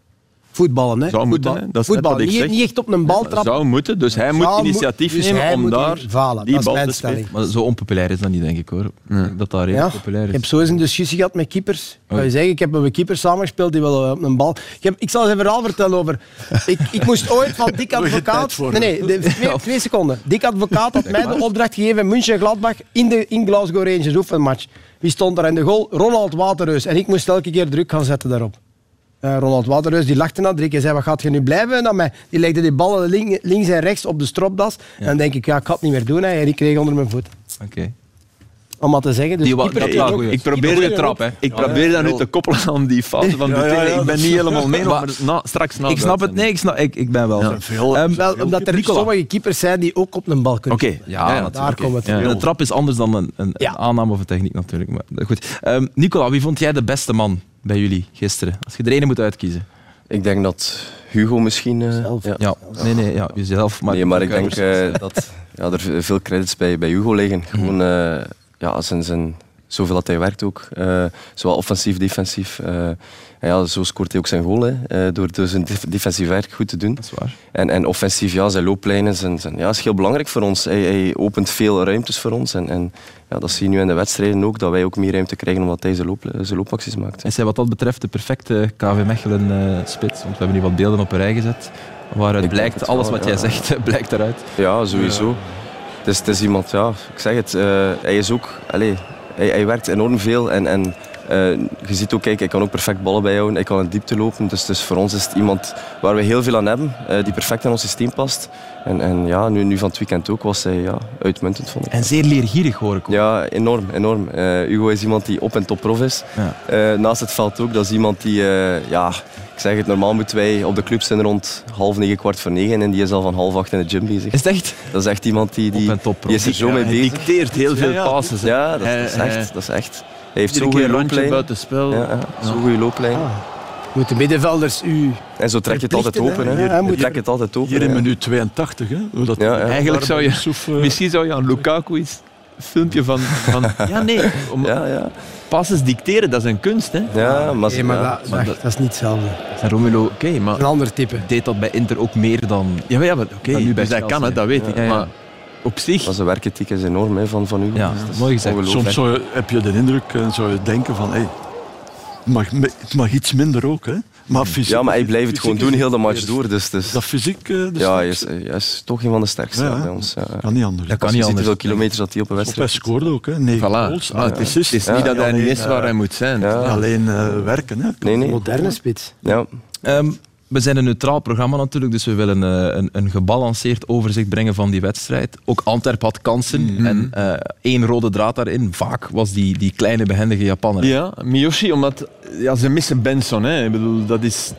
Speaker 7: Voetballen, hè?
Speaker 4: Zou moeten,
Speaker 7: Voetbal.
Speaker 4: hè. Dat is net
Speaker 7: Voetballen.
Speaker 4: wat ik
Speaker 7: Niet,
Speaker 4: zeg.
Speaker 7: niet echt op een bal
Speaker 4: Dat
Speaker 7: trappen.
Speaker 4: zou moeten, dus hij moet
Speaker 7: Zou
Speaker 4: initiatief
Speaker 7: dus
Speaker 4: nemen om daar die
Speaker 7: dat
Speaker 4: bal te spelen.
Speaker 3: Maar zo onpopulair is dat niet, denk ik hoor. Dat dat redelijk
Speaker 7: Ja,
Speaker 3: populair
Speaker 7: ik
Speaker 3: is.
Speaker 7: heb zo eens een discussie gehad met keepers. Ik
Speaker 3: Oh.
Speaker 7: kan je zeggen, ik heb met mijn keeper samengespeeld die wel op een bal. Ik, heb, ik zal eens een verhaal vertellen over. Ik, ik moest ooit van Dick Advocaat. Nee, nee, de- twee, twee seconden. Dick Advocaat had mij de opdracht gegeven in München Gladbach in de in Glasgow Rangers oefenmatch. Wie stond er in de goal? Ronald Waterreus. En ik moest elke keer druk gaan zetten daarop. Eh, Ronald Waterreus die lachte naar Dick en zei: Wat gaat je nu blijven? Naar mij. Die legde die ballen link- links en rechts op de stropdas. En dan denk ik: ja, Ik ga het niet meer doen. Hè. En ik kreeg onder mijn voet.
Speaker 3: Oké.
Speaker 7: Om wat te zeggen. Dus
Speaker 3: Die wa- dat was.
Speaker 4: Ik probeer, de
Speaker 7: trap,
Speaker 3: hè.
Speaker 4: ik probeer dat nu te koppelen aan die fouten van
Speaker 6: Ja,
Speaker 4: Buté.
Speaker 6: ja, ja,
Speaker 4: ik ben niet helemaal mee,
Speaker 3: Maar-
Speaker 4: na, straks na
Speaker 3: Ik
Speaker 4: de
Speaker 3: snap het. Nee, ik, snap, ik, ik ben wel.
Speaker 6: Veel,
Speaker 3: Ehm,
Speaker 7: Wel, omdat er
Speaker 3: Nicola.
Speaker 7: sommige keepers zijn die ook op een bal kunnen.
Speaker 4: Oké,
Speaker 3: Ja, natuurlijk.
Speaker 7: Daar komt het.
Speaker 4: Ja.
Speaker 3: Een trap is anders dan een, een, aanname of een techniek natuurlijk. Maar goed. Ehm, Nicola, wie vond jij de beste man bij jullie gisteren? Als je er ene moet uitkiezen.
Speaker 5: Ik denk dat Hugo misschien... eh,
Speaker 7: Zelf.
Speaker 5: ja.
Speaker 3: Ja, nee, nee, ja, jezelf. Maar
Speaker 5: nee, maar ik denk eh, dat ja, er veel credits bij, bij Hugo liggen. Gewoon eh, ja, zijn, zijn, zoveel dat hij werkt ook. eh, zowel offensief, defensief. eh, ja, zo scoort hij ook zijn goal. Hè, eh, door, door zijn def- defensief werk goed te doen.
Speaker 3: Dat is waar.
Speaker 5: En, en offensief, ja, zijn looplijnen zijn, zijn, ja, is heel belangrijk voor ons. Hij, hij opent veel ruimtes voor ons. En, en ja, dat zie je nu in de wedstrijden ook, dat wij ook meer ruimte krijgen omdat hij zijn, loop, zijn loopacties maakt.
Speaker 3: Is hij wat dat betreft de perfecte KV Mechelen eh, spits? Want we hebben nu wat beelden op een rij gezet. Waaruit
Speaker 5: Ik
Speaker 3: blijkt, alles wat jij zegt, blijkt eruit.
Speaker 5: Ja, sowieso. Is, het is iemand, ja, ik zeg het, eh, hij is ook, allez, hij, hij werkt enorm veel en, en eh, je ziet ook, kijk, hij kan ook perfect ballen bijhouden, hij kan in diepte lopen, dus, dus voor ons is het iemand waar we heel veel aan hebben, eh, die perfect in ons systeem past. En, en ja, nu, nu van het weekend ook was hij ja, uitmuntend, vond ik.
Speaker 3: En zeer leergierig hoor ik ook.
Speaker 5: Ja, enorm, enorm. Hugo is iemand die op en top prof is.
Speaker 3: Ja.
Speaker 5: Naast het veld ook, dat is iemand die, ja, ik zeg het, normaal moeten wij op de club zijn rond half negen, kwart voor negen en die is al van half acht in de gym bezig.
Speaker 3: Is het echt?
Speaker 5: Dat is echt iemand die, die,
Speaker 3: Op en top prof.
Speaker 5: die is er zo mee
Speaker 4: Hij
Speaker 5: bezig.
Speaker 4: dicteert heel veel
Speaker 6: Ja, ja.
Speaker 4: passes. hè.
Speaker 5: Ja, dat,
Speaker 4: Hij-
Speaker 5: dat is
Speaker 4: hij-
Speaker 5: echt. Dat is echt. Hij heeft zo'n goede looplijn.
Speaker 4: buiten spel.
Speaker 5: Ja, ja, zo'n goede looplijn.
Speaker 7: Moeten middenvelders u...
Speaker 5: En zo trek je het altijd open.
Speaker 7: hè. Ja, hij moet-
Speaker 5: Je trekt het altijd open.
Speaker 6: Hier in minuut 82. Hè, hoe dat
Speaker 5: Ja, ja.
Speaker 4: Eigenlijk zou je-
Speaker 6: eh,
Speaker 4: Misschien zou je aan Lukaku iets een filmpje van, van... Ja, nee. Om
Speaker 5: Ja, ja.
Speaker 4: Passes dicteren, dat is een kunst, hè.
Speaker 5: ja, maar,
Speaker 7: maar
Speaker 5: ja.
Speaker 7: dat, dat, dat is niet hetzelfde.
Speaker 3: En Romelu
Speaker 4: Oké, maar...
Speaker 7: Een ander type.
Speaker 3: deed dat bij Inter ook meer dan...
Speaker 4: Ja, maar ja, maar oké.
Speaker 3: Maar bij
Speaker 4: dus hij
Speaker 3: Chelsea.
Speaker 4: kan het, dat weet ik.
Speaker 3: Ja, ja.
Speaker 4: Maar op zich...
Speaker 5: Maar zijn werkethiek is enorm hè, van, van u.
Speaker 3: Ja,
Speaker 5: Dus dat is
Speaker 3: mooi gezegd.
Speaker 6: Soms zou je, heb je de indruk en zou je denken van... Hey, het, mag, het mag iets minder ook. Hè. Maar fysiek,
Speaker 5: Ja, maar hij blijft het gewoon doen heel de match door. Dus, dus,
Speaker 6: dat fysiek eh, de
Speaker 5: ja, hij is,
Speaker 6: sterkste?
Speaker 5: hij is toch een van de sterkste
Speaker 6: Ja,
Speaker 5: bij ons. Ja.
Speaker 6: Kan niet anders.
Speaker 3: Dat kan
Speaker 5: Als je
Speaker 3: niet
Speaker 5: ziet
Speaker 3: anders.
Speaker 5: hoeveel kilometers dat hij op een
Speaker 6: Of hij
Speaker 5: wedstrijd
Speaker 6: scoorde ook, hè. 9
Speaker 4: Voilà.
Speaker 6: goals.
Speaker 4: Maar het is, het is niet dat hij niet is waar
Speaker 6: eh,
Speaker 4: hij moet zijn.
Speaker 5: Ja.
Speaker 6: Alleen eh, werken. Hè.
Speaker 5: Nee, nee.
Speaker 7: Moderne spits.
Speaker 5: Ja.
Speaker 3: Ehm, we zijn een neutraal programma natuurlijk, dus we willen eh, een, een gebalanceerd overzicht brengen van die wedstrijd. Ook Antwerp had kansen en eh, één rode draad daarin. Vaak was die, die kleine behendige Japanner.
Speaker 4: Ja, Miyoshi, omdat ja, ze missen Benson. Hè. Ik, bedoel, dat is,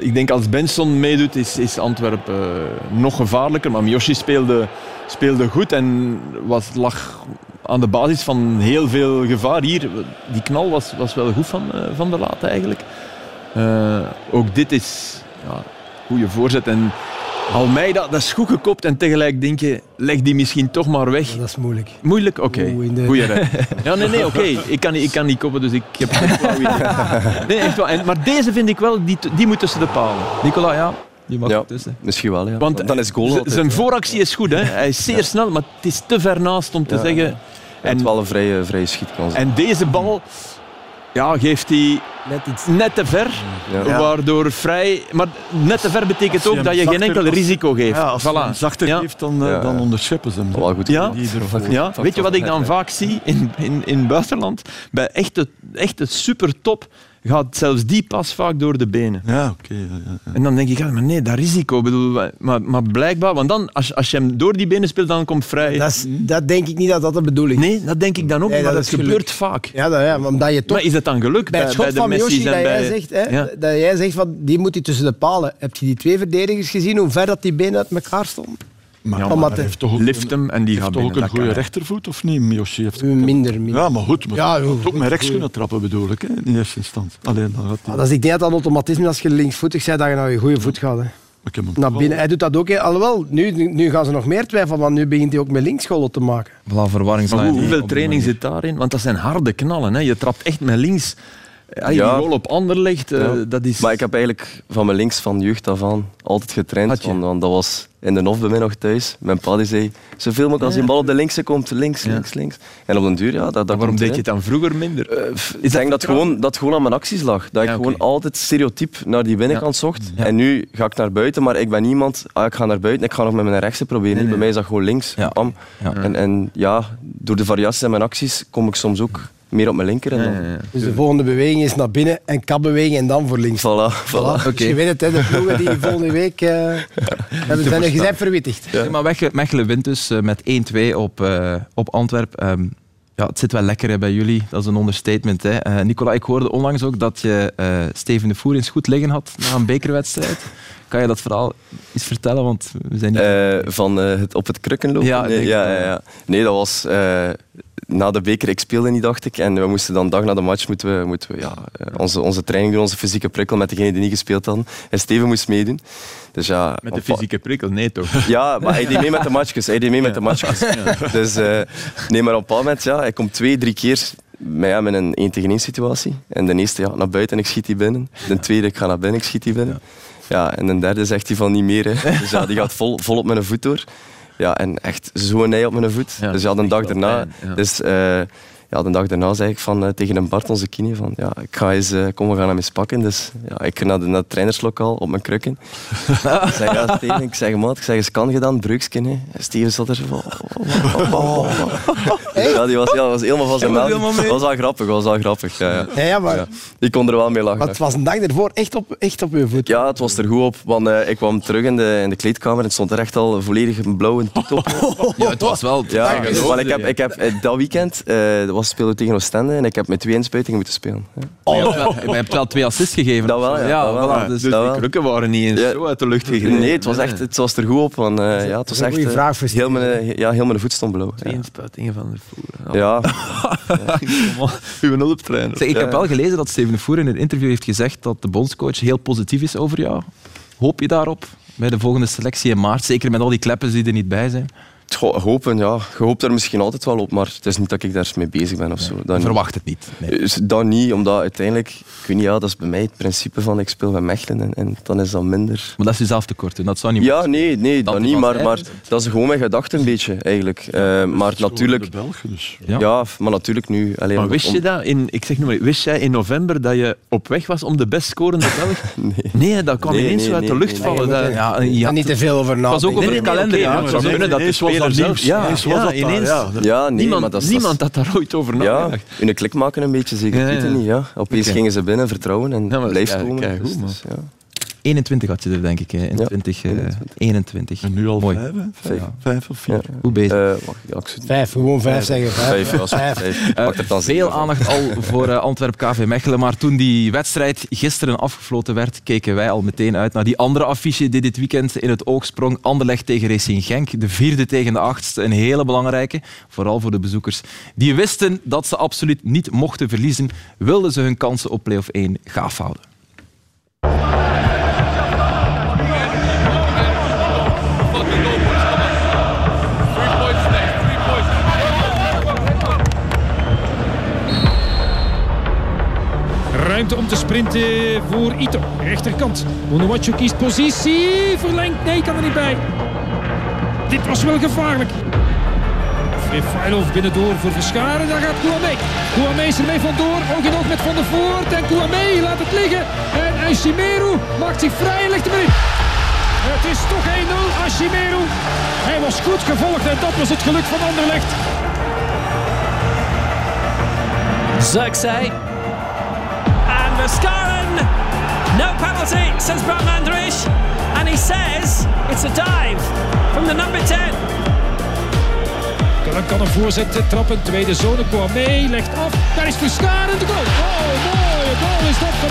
Speaker 4: ik denk als Benson meedoet, is, is Antwerpen eh, nog gevaarlijker. Maar Miyoshi speelde, speelde goed en was, lag aan de basis van heel veel gevaar. Hier, die knal was, was wel goed van, van de laat eigenlijk. Eh, ook dit is ja, goede voorzet. En Almeida, dat is goed gekopt en tegelijk denk je, leg die misschien toch maar weg.
Speaker 7: Dat is moeilijk.
Speaker 4: Moeilijk? Oké.
Speaker 7: In de-
Speaker 4: Goeie rij. Ja, nee, nee, oké. Ik, kan, niet- ik kan niet koppen, dus ik heb geen flauw idee. Nee, echt wel. En, maar deze vind ik wel, die, die moet tussen de palen.
Speaker 3: Nicola, ja, die mag
Speaker 5: Ja.
Speaker 3: er tussen.
Speaker 5: Misschien wel, ja.
Speaker 4: Want
Speaker 5: dan is goal altijd,
Speaker 4: Zijn
Speaker 5: ja.
Speaker 4: vooractie is goed, hè. hij is zeer snel, maar het is te ver naast om te
Speaker 5: Ja.
Speaker 4: zeggen...
Speaker 5: Hij heeft wel een vrije, vrije schietkans.
Speaker 4: En deze bal ja, geeft hij
Speaker 7: Net iets.
Speaker 4: net te ver,
Speaker 5: Ja.
Speaker 4: waardoor vrij... Maar net te ver betekent ook dat je geen enkel
Speaker 6: als-
Speaker 4: risico geeft.
Speaker 6: Ja, als je hem
Speaker 4: voilà.
Speaker 6: zachter
Speaker 4: Ja.
Speaker 6: geeft, dan, eh,
Speaker 5: Ja.
Speaker 6: dan onderscheppen ze hem.
Speaker 5: Wel goed.
Speaker 4: Ja,
Speaker 6: Die ervoor.
Speaker 4: Ja, weet je wat ik dan vaak zie in, in, in het buitenland? Bij echte, echte supertop gaat zelfs die pas vaak door de benen.
Speaker 6: Ja, oké. ja, ja, ja.
Speaker 4: En dan denk ik, ja, maar nee, dat risico. Bedoel, maar, maar blijkbaar, want dan, als, als je hem door die benen speelt, dan komt vrij.
Speaker 7: Dat, is, dat denk ik niet dat dat de bedoeling is.
Speaker 4: nee, dat denk ik dan ook,
Speaker 7: Nee,
Speaker 4: maar
Speaker 7: dat
Speaker 4: dat, gebeurt vaak.
Speaker 7: Ja, dat, ja, maar omdat je toch
Speaker 4: Maar is dat dan geluk
Speaker 7: bij het schot
Speaker 4: bij de
Speaker 7: van
Speaker 4: Messi's
Speaker 7: dat
Speaker 4: en
Speaker 7: jij
Speaker 4: bij...
Speaker 7: zegt, hè,
Speaker 4: Ja.
Speaker 7: dat jij zegt van, die moet hij tussen de palen. Heb je die twee verdedigers gezien, hoe ver dat die benen uit elkaar stonden?
Speaker 6: Maar,
Speaker 4: Ja,
Speaker 6: maar
Speaker 7: maar
Speaker 6: hij
Speaker 7: de-
Speaker 6: heeft toch ook,
Speaker 4: Lift hem en die
Speaker 6: heeft
Speaker 4: gaat
Speaker 6: toch ook een goede rechtervoet, of niet? Miyoshi heeft
Speaker 7: Minder, minder.
Speaker 6: Ja, maar goed. Maar
Speaker 7: Ja,
Speaker 6: ook met rechts kunnen trappen, bedoel ik, hè, in eerste instantie. Alleen dan gaat hij...
Speaker 7: Ah, dat is, ik denk dat dat automatisme is als je linksvoetig bent, dat je naar je goede voet gaat. Hè.
Speaker 6: Ik heb hem
Speaker 7: Naar binnen. Hij doet dat ook. hè. Alhoewel, nu, nu gaan ze nog meer twijfelen, want nu begint hij ook met linkscholen te maken.
Speaker 3: Voilà, verwarringslijn.
Speaker 4: hoe- hoeveel training zit daarin? Want dat zijn harde knallen. Hè. Je trapt echt met links. Ja, die goal op Anderlecht, eh,
Speaker 5: Ja.
Speaker 4: dat is...
Speaker 5: Maar ik heb eigenlijk van mijn links van jeugd af aan altijd getraind. Want, want dat was in de Nof bij mij nog thuis. Mijn pa die zei, zoveel mogelijk als die bal op de linkse komt, links, links, links. En op den duur, ja, dat, dat
Speaker 4: Waarom deed je het dan vroeger minder?
Speaker 5: Eh, ik denk dat gewoon, dat gewoon aan mijn acties lag. Dat ik gewoon altijd stereotyp naar die binnenkant zocht. En nu ga ik naar buiten, maar ik ben niemand... Ah, ik ga naar buiten, ik ga nog met mijn rechtse proberen. Nee, Bij mij is dat gewoon links. Bam. En, en ja, door de variaties in mijn acties kom ik soms ook meer op mijn linker. En dan,
Speaker 4: Ja, ja, ja.
Speaker 7: Dus de volgende beweging is naar binnen en kapbeweging en dan voor links.
Speaker 5: Voilà, voilà.
Speaker 7: Dus je weet het, hè, de ploegen die volgende week uh, hebben zijn er gezegd verwittigd.
Speaker 3: Ja, maar Mechelen, Mechelen wint dus eh, met 1-2 op, eh, op Antwerp. Ehm, ja, het zit wel lekker hè, bij jullie, dat is een understatement. Hè. Eh, Nicola, ik hoorde onlangs ook dat je eh, Steven de Voer eens goed liggen had na een bekerwedstrijd. Kan je dat verhaal eens vertellen? Want we zijn niet...
Speaker 5: Eh, van eh, het op het krukken lopen?
Speaker 3: Ja,
Speaker 5: nee, ja, ja, ja. nee, dat was eh, na de beker. Ik speelde niet, dacht ik. En we moesten dan dag na de match moeten we, moeten we, ja, eh, onze, onze training doen, onze fysieke prikkel met degenen die niet gespeeld hadden. En Steven moest meedoen. Dus ja,
Speaker 4: Met de fysieke prikkel? Nee, toch?
Speaker 5: Ja, maar hij deed mee met de matchjes. Hij deed mee met de matchjes. Dus eh, nee, maar op een bepaald moment, ja, hij komt twee, drie keer met, ja, met een 1 tegen 1 situatie. En de eerste, ja, naar buiten en ik schiet die binnen. De tweede, ik ga naar binnen, ik schiet die binnen. Ja, en de derde zegt hij van niet meer. Hè. Dus ja, die gaat vol, vol op mijn voet door. Ja, en echt zo'n nij op mijn voet. Dus ja,
Speaker 4: echt
Speaker 5: dag daarna... Dus eh, ja, de dag daarna zei ik van, eh, tegen een Bart, onze kine, van ja, ik ga eens, eh, kom, we gaan hem eens pakken. Dus ja, ik naar, de, naar het trainerslokaal op mijn krukken. ik zeg, ja, Steven, ik zeg, maat, ik zeg, is kan gedaan. En Steven zat er zo van... oh, oh, oh, oh. Ja, die was, ja, was helemaal van zijn melk. was wel grappig, was wel grappig. Ja, ja.
Speaker 7: Ja, ja, maar,
Speaker 5: Ja. Ik kon er wel mee lachen.
Speaker 7: maar het was een dag ervoor echt op, echt op je voet.
Speaker 5: Ja, het was er goed op, want eh, ik kwam terug in de, in de kleedkamer en het stond er echt al volledig een blauwe toet op.
Speaker 3: ja, het was wel...
Speaker 5: Ja, dus, want ik heb, ik heb dat weekend eh was speelde we tegen Oostende en ik heb met twee inspuitingen moeten spelen. Ja.
Speaker 3: Maar je hebt wel- maar je hebt wel twee assists gegeven.
Speaker 5: Dat wel, ja, dat wel,
Speaker 3: dus-
Speaker 4: Dus
Speaker 5: dat
Speaker 4: die
Speaker 5: wel.
Speaker 4: krukken waren niet eens
Speaker 5: Ja.
Speaker 4: zo uit de lucht gegrepen.
Speaker 5: Nee, het was, echt, het was er goed op, want eh, ja, het was echt... eh,
Speaker 7: vraag voor
Speaker 5: heel, mijn, ja, heel mijn voet stond blauw.
Speaker 4: Twee
Speaker 5: Ja.
Speaker 4: inspuitingen van de voer.
Speaker 5: Ja,
Speaker 4: Uw hulptrainer.
Speaker 3: Zeg, ik heb wel gelezen dat Steven de Voer in een interview heeft gezegd dat de bondscoach heel positief is over jou. Hoop je daarop bij de volgende selectie in maart? Zeker met al die kleppen die er niet bij zijn.
Speaker 5: Goh, hopen, ja. Je hoopt er misschien altijd wel op, maar het is niet dat ik daar mee bezig ben of zo. Dat niet.
Speaker 3: Verwacht het niet. Nee.
Speaker 5: Dus dat niet, omdat uiteindelijk, ik weet niet, ja, dat is bij mij het principe van ik speel bij Mechelen en, en dan is dat minder.
Speaker 3: Maar dat is jezelf tekort doen. Dat zou niet
Speaker 5: Ja, nee, nee dat
Speaker 3: Dat
Speaker 5: niet, maar, maar dat is gewoon mijn gedachte een beetje eigenlijk. Eh, maar natuurlijk,
Speaker 6: De Belgen dus.
Speaker 3: Ja.
Speaker 5: ja, maar natuurlijk nu. Alleen,
Speaker 4: Maar wist je dat, in, ik zeg nu maar, wist jij in november dat je op weg was om de best scorende Belg?
Speaker 5: Nee.
Speaker 4: Nee, dat kwam
Speaker 5: Nee,
Speaker 4: ineens
Speaker 5: nee,
Speaker 4: zo uit de
Speaker 5: nee,
Speaker 4: lucht
Speaker 5: nee,
Speaker 4: vallen.
Speaker 7: nee.
Speaker 4: Dat-
Speaker 3: Ja, ja.
Speaker 7: En niet te veel over
Speaker 3: Het was ook over het kalender.
Speaker 4: oké,
Speaker 3: ja.
Speaker 4: Ja,
Speaker 6: was
Speaker 4: ja,
Speaker 6: dat
Speaker 4: ineens.
Speaker 6: ja.
Speaker 5: Ja, nee,
Speaker 4: niemand,
Speaker 5: maar dat
Speaker 4: niemand had daar ooit over
Speaker 5: Ja,
Speaker 4: nagedacht.
Speaker 5: hun klik maken een beetje, zeker.
Speaker 4: Ja,
Speaker 5: Ik weet het
Speaker 4: ja.
Speaker 5: niet, ja. Opeens gingen ze binnen, vertrouwen en
Speaker 4: Ja,
Speaker 5: blijft
Speaker 4: ja,
Speaker 5: komen.
Speaker 4: kijk,
Speaker 5: Dus,
Speaker 4: goed, man.
Speaker 5: dus, ja.
Speaker 3: 21 had je er, denk ik, hè, in
Speaker 5: Ja,
Speaker 3: 2021.
Speaker 6: En nu al
Speaker 3: Mooi.
Speaker 6: vijf, hè? vijf,
Speaker 3: Ja.
Speaker 6: vijf of vier.
Speaker 5: Ja.
Speaker 3: Goed bezig.
Speaker 5: Eh, wacht, ja, ik
Speaker 7: Vijf, gewoon vijf zeggen.
Speaker 5: Vijf,
Speaker 7: Vijf.
Speaker 5: vijf. Er dan
Speaker 3: Veel aandacht al voor eh, Antwerp KV Mechelen. Maar toen die wedstrijd gisteren afgefloten werd, keken wij al meteen uit naar die andere affiche die dit weekend in het oog sprong. Anderlecht tegen Racing Genk. De vierde tegen de achtste. Een hele belangrijke. Vooral voor de bezoekers. Die wisten dat ze absoluut niet mochten verliezen. Wilden ze hun kansen op play-off 1 gaaf houden.
Speaker 11: Ruimte om te sprinten voor Ito. Rechterkant. Onuachu kiest positie. Verlengt. Nee, kan er niet bij. Dit was wel gevaarlijk. Frefailov binnendoor voor Verscharen. Daar gaat Kouamé. Kouamé is ermee vandoor. Oog in oog met Van der Voort. En Kouamé laat het liggen. En Ashimeru maakt zich vrij en legt hem. Het is toch 1-0. Ashimeru. Hij was goed gevolgd en dat was het geluk van Anderlecht.
Speaker 12: Zirkzee. And Mascaran. No penalty, says Bram Andrich. And he says it's a dive from the number 10.
Speaker 11: Dan kan een voorzet trappen. Tweede zone. Kouamé legt af. Daar is Verscharen de goal. Oh, mooie goal is dat van.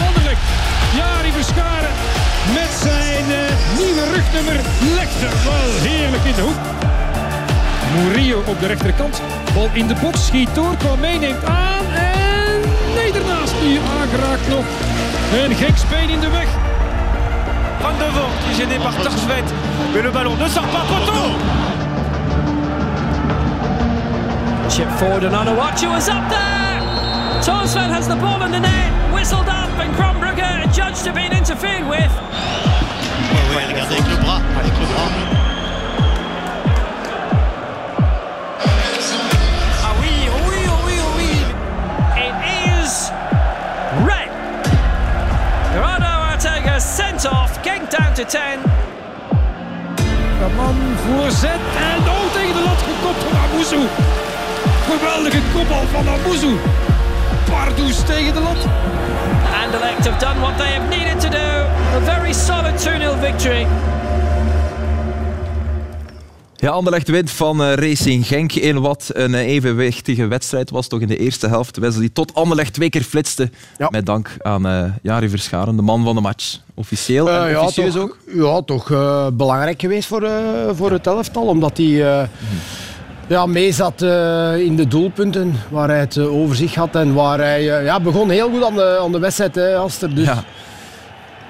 Speaker 11: Jari Verscharen met zijn eh, nieuwe rugnummer legt er wel heerlijk in de hoek. Murillo op de rechterkant. Bal in de box. Schiet door. Kouamé neemt aan. En nee, daarnaast nu aangeraakt nog. Een gek speen in de weg.
Speaker 13: Van de qui est gêné par Torchvet. Mais le ballon ne sort pas poteau.
Speaker 12: Chip forward and Onuachu is up there. Torsved has the ball in the net. Whistled up and Krombrugger judged to be interfered with.
Speaker 14: Oui, regardez avec le bras, avec le bras.
Speaker 12: Down to 10.
Speaker 11: De man voorzet en oh tegen de lat gekopt van Amuzu. Geweldige kopbal van Amuzu. Pardoes tegen de lat.
Speaker 12: Anderlecht have done what they have needed to do. A very solid 2-0 victory.
Speaker 3: Ja, Anderlecht wint van eh, Racing Genk in wat een eh, evenwichtige wedstrijd was. Toch in de eerste helft. Wedstrijd die tot Anderlecht twee keer flitste. Met dank aan eh Jari Verscharen, de man van de match. Officieel en
Speaker 7: Eh, ja,
Speaker 3: officieus
Speaker 7: toch,
Speaker 3: ook.
Speaker 7: Ja, toch eh, belangrijk geweest voor, eh, voor het elftal. Omdat hij ja, mee zat in de doelpunten. Waar hij het eh, over zich had. En waar hij ja, begon heel goed aan de, aan de wedstrijd, hè, Aster. Dus
Speaker 3: Ja.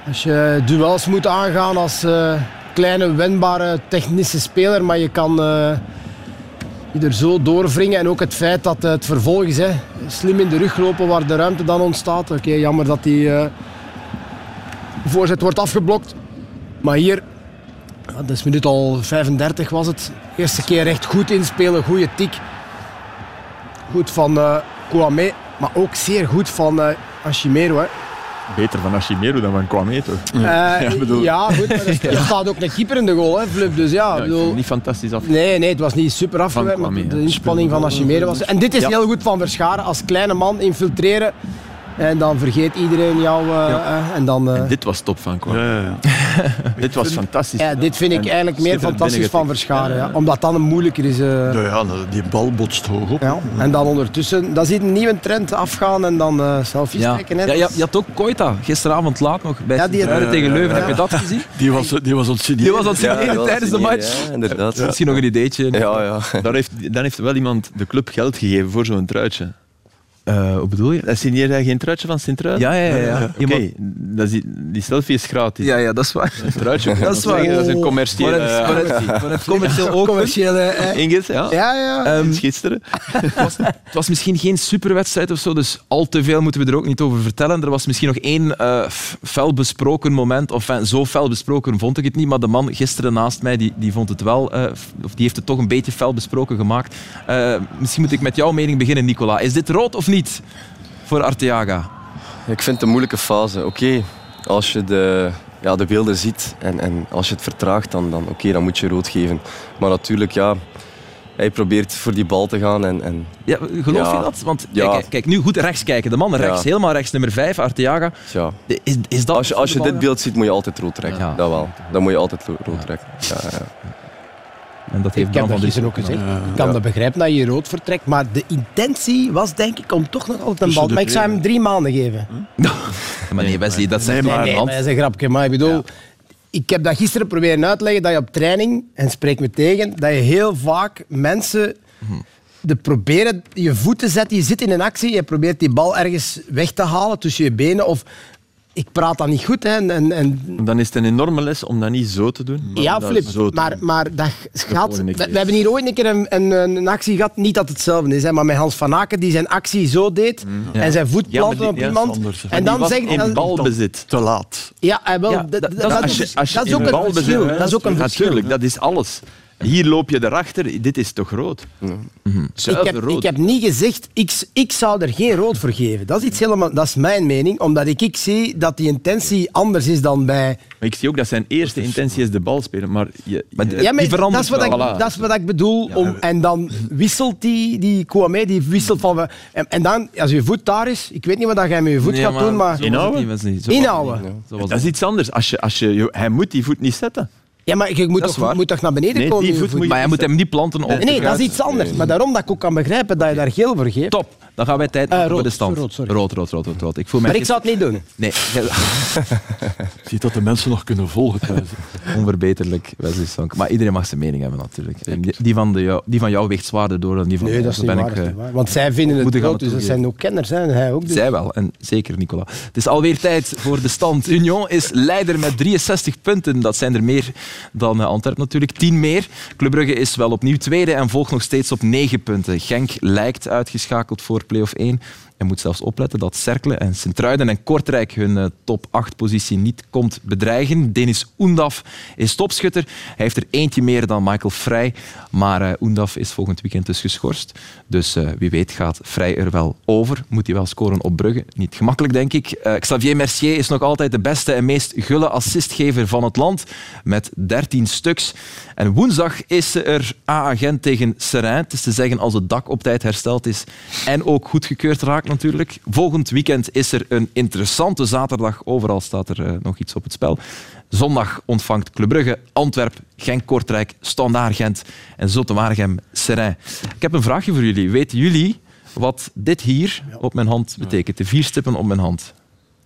Speaker 7: als je duels moet aangaan als kleine, wendbare technische speler. Maar je kan je er zo doorwringen. En ook het feit dat het vervolg is. Hè, slim in de rug lopen waar de ruimte dan ontstaat. Oké, jammer dat die... voorzet wordt afgeblokt. Maar hier, ja, dat is minuut al 35 was het. Eerste keer echt goed inspelen, goede tik. Goed van eh Kouamé, maar ook zeer goed van Ashimeru. Hè.
Speaker 4: Beter van Ashimeru dan van Kwame, toch?
Speaker 7: Eh, ja,
Speaker 4: bedoel-
Speaker 7: goed, maar er, staat ook een keeper in de goal, hè, Flip. Dus ja,
Speaker 4: Ja,
Speaker 7: bedoel,
Speaker 4: niet fantastisch af.
Speaker 7: Nee, nee, het was niet super afgewerkt, maar de
Speaker 4: ja.
Speaker 7: inspanning van Ashimeru was... En dit is
Speaker 4: Ja.
Speaker 7: heel goed van Verscharen, als kleine man infiltreren. En dan vergeet iedereen jou. eh,
Speaker 4: Ja.
Speaker 7: en dan, eh,
Speaker 4: Dit was top van Kwame.
Speaker 6: Ja, ja, ja.
Speaker 4: Dit was fantastisch.
Speaker 7: ja, dit vind ik
Speaker 4: En
Speaker 7: eigenlijk meer fantastisch van. Verscharen.
Speaker 4: Ja,
Speaker 7: Ja, omdat dan een moeilijker is. eh.
Speaker 6: Nou ja, die bal botst hoog op.
Speaker 7: Ja, en dan ondertussen, dan zie je een nieuwe trend afgaan en dan eh selfies
Speaker 3: Ja.
Speaker 7: trekken. hè.
Speaker 3: Ja, je, je had ook Koita gisteravond laat nog bij
Speaker 7: Ja, die-
Speaker 3: tegen Leuven.
Speaker 7: Ja.
Speaker 3: Heb je dat gezien?
Speaker 6: Die was, die was ontsigneren.
Speaker 3: Die was
Speaker 5: dat
Speaker 3: tijdens de match.
Speaker 5: Ja, inderdaad.
Speaker 3: Misschien nog een ideetje.
Speaker 5: Ja, ja.
Speaker 4: Daar heeft, dan heeft wel iemand de club geld gegeven voor zo'n truitje.
Speaker 3: Eh, hoe bedoel je?
Speaker 4: Dat signeerde hij geen truitje van Sint-Truiden?
Speaker 3: Ja, ja, ja. ja.
Speaker 4: Oké, die, die selfie is gratis.
Speaker 3: ja, ja, dat is waar.
Speaker 4: Een truitje.
Speaker 3: Dat is waar.
Speaker 4: Dat is een commerciële
Speaker 3: Maar het- maar het-
Speaker 4: actie.
Speaker 3: maar het commercieel ook.
Speaker 7: Commerciële... eh,
Speaker 4: Inges, ja.
Speaker 7: ja, ja.
Speaker 4: Sinds gisteren.
Speaker 3: het, was, het was misschien geen superwedstrijd of zo, dus al te veel moeten we er ook niet over vertellen. Er was misschien nog één eh, f- fel besproken moment, of enfin, zo fel besproken vond ik het niet, maar de man gisteren naast mij, die, die vond het wel, eh, of die heeft het toch een beetje fel besproken gemaakt. Eh, misschien moet ik met jouw mening beginnen, Nicola. Is dit rood of niet voor Arteaga?
Speaker 5: Ik vind het een moeilijke fase. Oké, als je de, ja, de beelden ziet en, en als je het vertraagt, dan, dan, oké, dan moet je rood geven. Maar natuurlijk, ja, hij probeert voor die bal te gaan. En, en,
Speaker 3: Ja, geloof
Speaker 5: Ja.
Speaker 3: je dat? Want
Speaker 5: Ja.
Speaker 3: kijk, kijk, nu goed rechts kijken. De man rechts, helemaal rechts, nummer 5, Arteaga.
Speaker 5: ja.
Speaker 3: Is, is dat
Speaker 5: Als je, als je dit beeld ziet, moet je altijd rood trekken.
Speaker 3: Ja.
Speaker 5: Dat wel. Dan moet je altijd rood trekken. Ja, ja.
Speaker 3: En dat heeft
Speaker 7: Ik heb dat gisteren ook gezegd. Ik kan dat begrijpen dat je rood vertrekt, maar de intentie was denk ik om toch nog altijd een bal... Maar ik zou hem drie maanden geven.
Speaker 3: Maar nee, Wesley, dat
Speaker 6: Nee, maar-
Speaker 7: nee, dat is een grapje. Maar ik bedoel, ik heb dat gisteren proberen uit te leggen dat je op training, en spreek me tegen, dat je heel vaak mensen de proberen je voet te zetten. Je zit in een actie, je probeert die bal ergens weg te halen tussen je benen. Of ik praat dat niet goed. Hè, en, en, en
Speaker 4: Dan is het een enorme les om dat niet zo te doen. maar
Speaker 7: ja,
Speaker 4: dat
Speaker 7: Filip,
Speaker 4: zo
Speaker 7: maar,
Speaker 4: doen.
Speaker 7: maar dat gaat... We, hebben hier ooit een keer een, een, een actie gehad, niet dat het hetzelfde is, hè, maar met Hans van Aken, die zijn actie zo deed en zijn voet plantte op
Speaker 4: ja,
Speaker 7: iemand.
Speaker 6: anders,
Speaker 7: en dan
Speaker 4: was
Speaker 7: zeg je...
Speaker 4: in
Speaker 7: dan-
Speaker 4: balbezit.
Speaker 6: Te laat.
Speaker 7: Ja, hij wel,
Speaker 3: Ja,
Speaker 7: dat,
Speaker 3: dat-
Speaker 7: dat,
Speaker 4: Als je,
Speaker 7: is-
Speaker 4: als je
Speaker 7: dat is
Speaker 4: in
Speaker 7: ook een
Speaker 4: balbezit
Speaker 7: verschil.
Speaker 4: bent,
Speaker 7: Dat is ook een verschil.
Speaker 4: Natuurlijk, dat is alles. Hier loop je erachter, dit is toch rood?
Speaker 7: Ik
Speaker 4: Zuiver
Speaker 7: heb,
Speaker 4: rood.
Speaker 7: ik heb niet gezegd, ik, ik zou er geen rood voor geven. Dat is, iets helemaal, dat is mijn mening, omdat ik, ik zie dat die intentie anders is dan bij...
Speaker 4: Maar ik zie ook dat zijn eerste intentie is de bal spelen. Maar, je,
Speaker 3: Maar
Speaker 7: Ja,
Speaker 3: die verandert
Speaker 7: dat, is wat ik,
Speaker 4: wel.
Speaker 7: Dat is wat ik bedoel. Om, en dan wisselt die, die Kouamé, die wisselt van... we- En, en dan, als je voet daar is, ik weet niet wat jij met je voet
Speaker 3: Nee,
Speaker 7: gaat doen, maar...
Speaker 4: Inhouden?
Speaker 3: niet,
Speaker 4: dat is iets anders. Als je, als je, hij moet die voet niet zetten.
Speaker 7: Ja, maar je moet,
Speaker 3: Dat
Speaker 7: toch, moet toch naar beneden
Speaker 4: Nee,
Speaker 7: komen?
Speaker 4: die
Speaker 7: met je
Speaker 4: voet moet je-
Speaker 3: Maar hij moet hem niet planten op
Speaker 7: Nee, dat is iets anders. Maar daarom dat ik ook kan begrijpen dat je daar geel voor geeft.
Speaker 3: Top, dan gaan wij tijd
Speaker 7: Eh,
Speaker 3: maken voor
Speaker 7: rood,
Speaker 3: de stand.
Speaker 7: rood, sorry.
Speaker 3: rood, rood, rood, rood, rood. Ik voel mij
Speaker 7: Maar ik zou het niet doen.
Speaker 3: Nee,
Speaker 6: Ik zie dat de mensen nog kunnen volgen thuis.
Speaker 3: onverbeterlijk, Wesley Sonk. Maar iedereen mag zijn mening hebben natuurlijk. En Die, van de, jou- die van jou weegt zwaarder door dan die van
Speaker 7: Nee, dat is niet
Speaker 3: ben
Speaker 7: waar.
Speaker 3: ik,
Speaker 7: dat is
Speaker 3: eh,
Speaker 7: waar. Want zij vinden het groot, dus dat zijn ook kenners. Hè. En hij ook. Dus.
Speaker 3: Zij wel, en zeker Nicola. Het is alweer tijd voor de stand. Union is leider met 63 punten. Dat zijn er meer dan eh, Antwerpen natuurlijk. 10 meer. Club Brugge is wel opnieuw tweede en volgt nog steeds op 9 punten. Genk lijkt uitgeschakeld voor play-off 1. En moet zelfs opletten dat Cercle en Sint-Truiden en Kortrijk hun eh, top 8-positie niet komt bedreigen. Denis Oendaf is topschutter. Hij heeft er eentje meer dan Michael Vrij. Maar eh Oendaf is volgend weekend dus geschorst. Dus eh, wie weet gaat Vrij er wel over. Moet hij wel scoren op Brugge. Niet gemakkelijk, denk ik. Xavier Mercier is nog altijd de beste en meest gulle assistgever van het land. Met 13 stuks. En woensdag is ze er A-agent tegen Seraing. Het is te zeggen als het dak op tijd hersteld is en ook goedgekeurd raakt natuurlijk. Volgend weekend is er een interessante zaterdag. Overal staat er eh, nog iets op het spel. Zondag ontvangt Club Brugge, Antwerp, Genk, Kortrijk, Standaard Gent en Zotte-Waregem, Seraing. Ik heb een vraagje voor jullie. Weten jullie wat dit hier op mijn hand betekent? De vier stippen op mijn hand.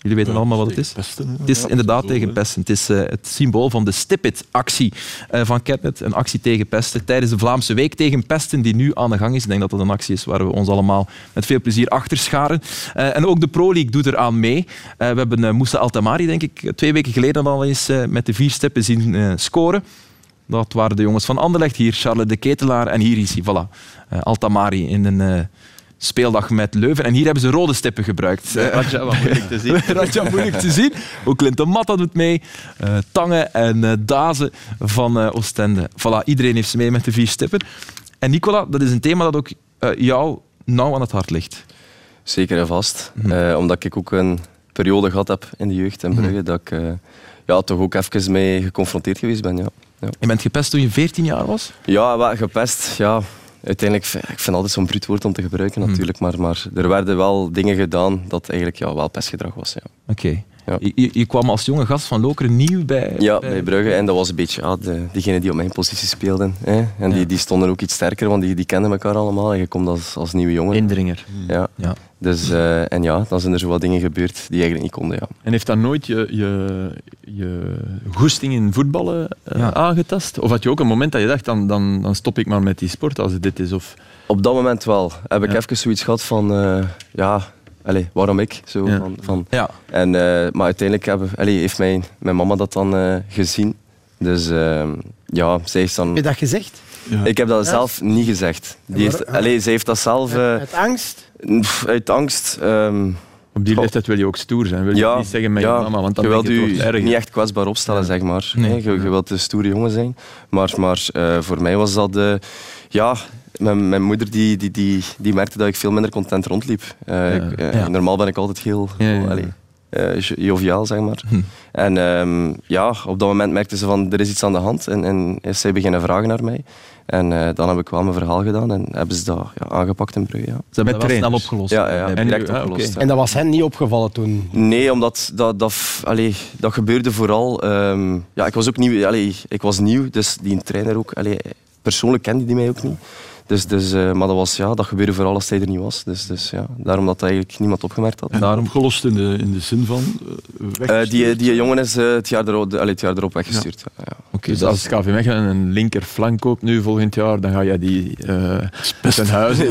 Speaker 3: Jullie weten allemaal wat het is?
Speaker 6: Pesten.
Speaker 3: Het is inderdaad tegen pesten. Het is eh, het symbool van de Stip-It-actie eh, van Ketnet. Een actie tegen pesten tijdens de Vlaamse Week tegen pesten die nu aan de gang is. Ik denk dat dat een actie is waar we ons allemaal met veel plezier achter scharen. Eh, en ook de Pro League doet eraan mee. Eh, we hebben eh, Moussa Altamari, denk ik, twee weken geleden al eens eh, met de vier stippen zien eh, scoren. Dat waren de jongens van Anderlecht. Hier Charles de Ketelaar en hier is hij. Voilà. Eh, Altamari in een... Speeldag met Leuven. En hier hebben ze rode stippen gebruikt.
Speaker 4: Raja, wat moeilijk te zien.
Speaker 3: Raja moeilijk te zien. Ook Clinton Matta doet mee. Eh, Tangen en eh, Dazen van eh, Oostende. Voilà, iedereen heeft ze mee met de vier stippen. En Nicola, dat is een thema dat ook eh, jou nauw aan het hart ligt.
Speaker 5: Zeker en vast. Eh, omdat ik ook een periode gehad heb in de jeugd in Brugge, dat ik eh, ja, toch ook even mee geconfronteerd geweest ben. Ja, ja.
Speaker 3: Je bent gepest toen je 14 jaar was?
Speaker 5: ja wat gepest. Ja. Uiteindelijk, ik vind het altijd zo'n bruut woord om te gebruiken natuurlijk, maar, maar er werden wel dingen gedaan dat eigenlijk ja, wel pestgedrag was. Ja.
Speaker 3: Oké. Je, je- je kwam als jonge gast van Lokeren nieuw bij...
Speaker 5: Ja, bij Brugge. En dat was een beetje de, diegenen die op mijn positie speelden. Hè. En die, die stonden ook iets sterker, want die, die kenden elkaar allemaal. En je komt als, als nieuwe jongen.
Speaker 4: Indringer.
Speaker 5: Ja.
Speaker 3: Ja.
Speaker 5: Dus, eh, en ja, dan zijn er zo wat dingen gebeurd die eigenlijk niet konden. Ja.
Speaker 4: En heeft dat nooit je, je, je goesting in voetballen eh,
Speaker 3: Ja.
Speaker 4: aangetast? Of had je ook een moment dat je dacht, dan, dan, dan stop ik maar met die sport als het dit is? Of...
Speaker 5: Op dat moment wel. Heb ik
Speaker 4: Ja.
Speaker 5: even zoiets gehad van, eh, ja, allez, waarom ik? Zo,
Speaker 4: Ja.
Speaker 5: van, van,
Speaker 3: Ja.
Speaker 5: en, eh, maar uiteindelijk hebben, allez, heeft mijn, mijn mama dat dan eh, gezien. Dus ehm, ja, zij is dan...
Speaker 7: Heb je dat gezegd?
Speaker 6: Ja.
Speaker 5: Ik heb dat zelf niet gezegd. Die heeft, allez, zij heeft dat zelf eh,
Speaker 7: Uit angst?
Speaker 5: pff, uit angst. ehm,
Speaker 4: Op die leeftijd wil je ook stoer zijn. Wil je
Speaker 5: ja,
Speaker 4: niet zeggen met
Speaker 5: ja,
Speaker 4: je mama, want dan
Speaker 5: je wilt
Speaker 4: je
Speaker 5: niet echt kwetsbaar opstellen, zeg maar.
Speaker 3: Nee.
Speaker 5: Nee, je, je wilt een stoere jongen zijn. Maar, maar eh, voor mij was dat... eh, ja, mijn, mijn moeder die, die, die, die merkte dat ik veel minder content rondliep. Eh, ik- eh,
Speaker 3: Ja.
Speaker 5: Normaal ben ik altijd heel...
Speaker 4: Ja, ja, ja.
Speaker 5: allee, eh, jo- joviaal, zeg maar.
Speaker 3: Hm.
Speaker 5: En ehm, ja, op dat moment merkte ze van, er is iets aan de hand. En, en is zij beginnen vragen naar mij. En eh, dan heb ik wel mijn verhaal gedaan en hebben ze dat ja, aangepakt in Brugge. Ja,
Speaker 3: Ze hebben dat wel snel opgelost.
Speaker 5: ja, ja, ja,
Speaker 3: Bij-
Speaker 5: direct
Speaker 4: ah,
Speaker 5: opgelost. ja.
Speaker 7: En dat was hen niet opgevallen toen.
Speaker 5: Nee, omdat dat, dat, allee, dat gebeurde vooral... ehm, ja, ik was ook nieuw, allee, ik was nieuw, dus die trainer ook... Allee, persoonlijk kende die mij ook niet. Dus, dus, eh, maar dat, was, ja, dat gebeurde vooral als hij er niet was. Dus, dus ja, daarom dat eigenlijk niemand opgemerkt had.
Speaker 6: En daarom opgelost in de, in de zin van... weggestuurd.
Speaker 5: die, die jongen is het, jaar erop, allee, het jaar erop weggestuurd. Ja. Ja,
Speaker 3: Oké,
Speaker 4: Dus
Speaker 3: dat
Speaker 4: als KV Mechelen een linkerflank koopt nu volgend jaar, dan ga jij die eh zijn huis
Speaker 5: nee.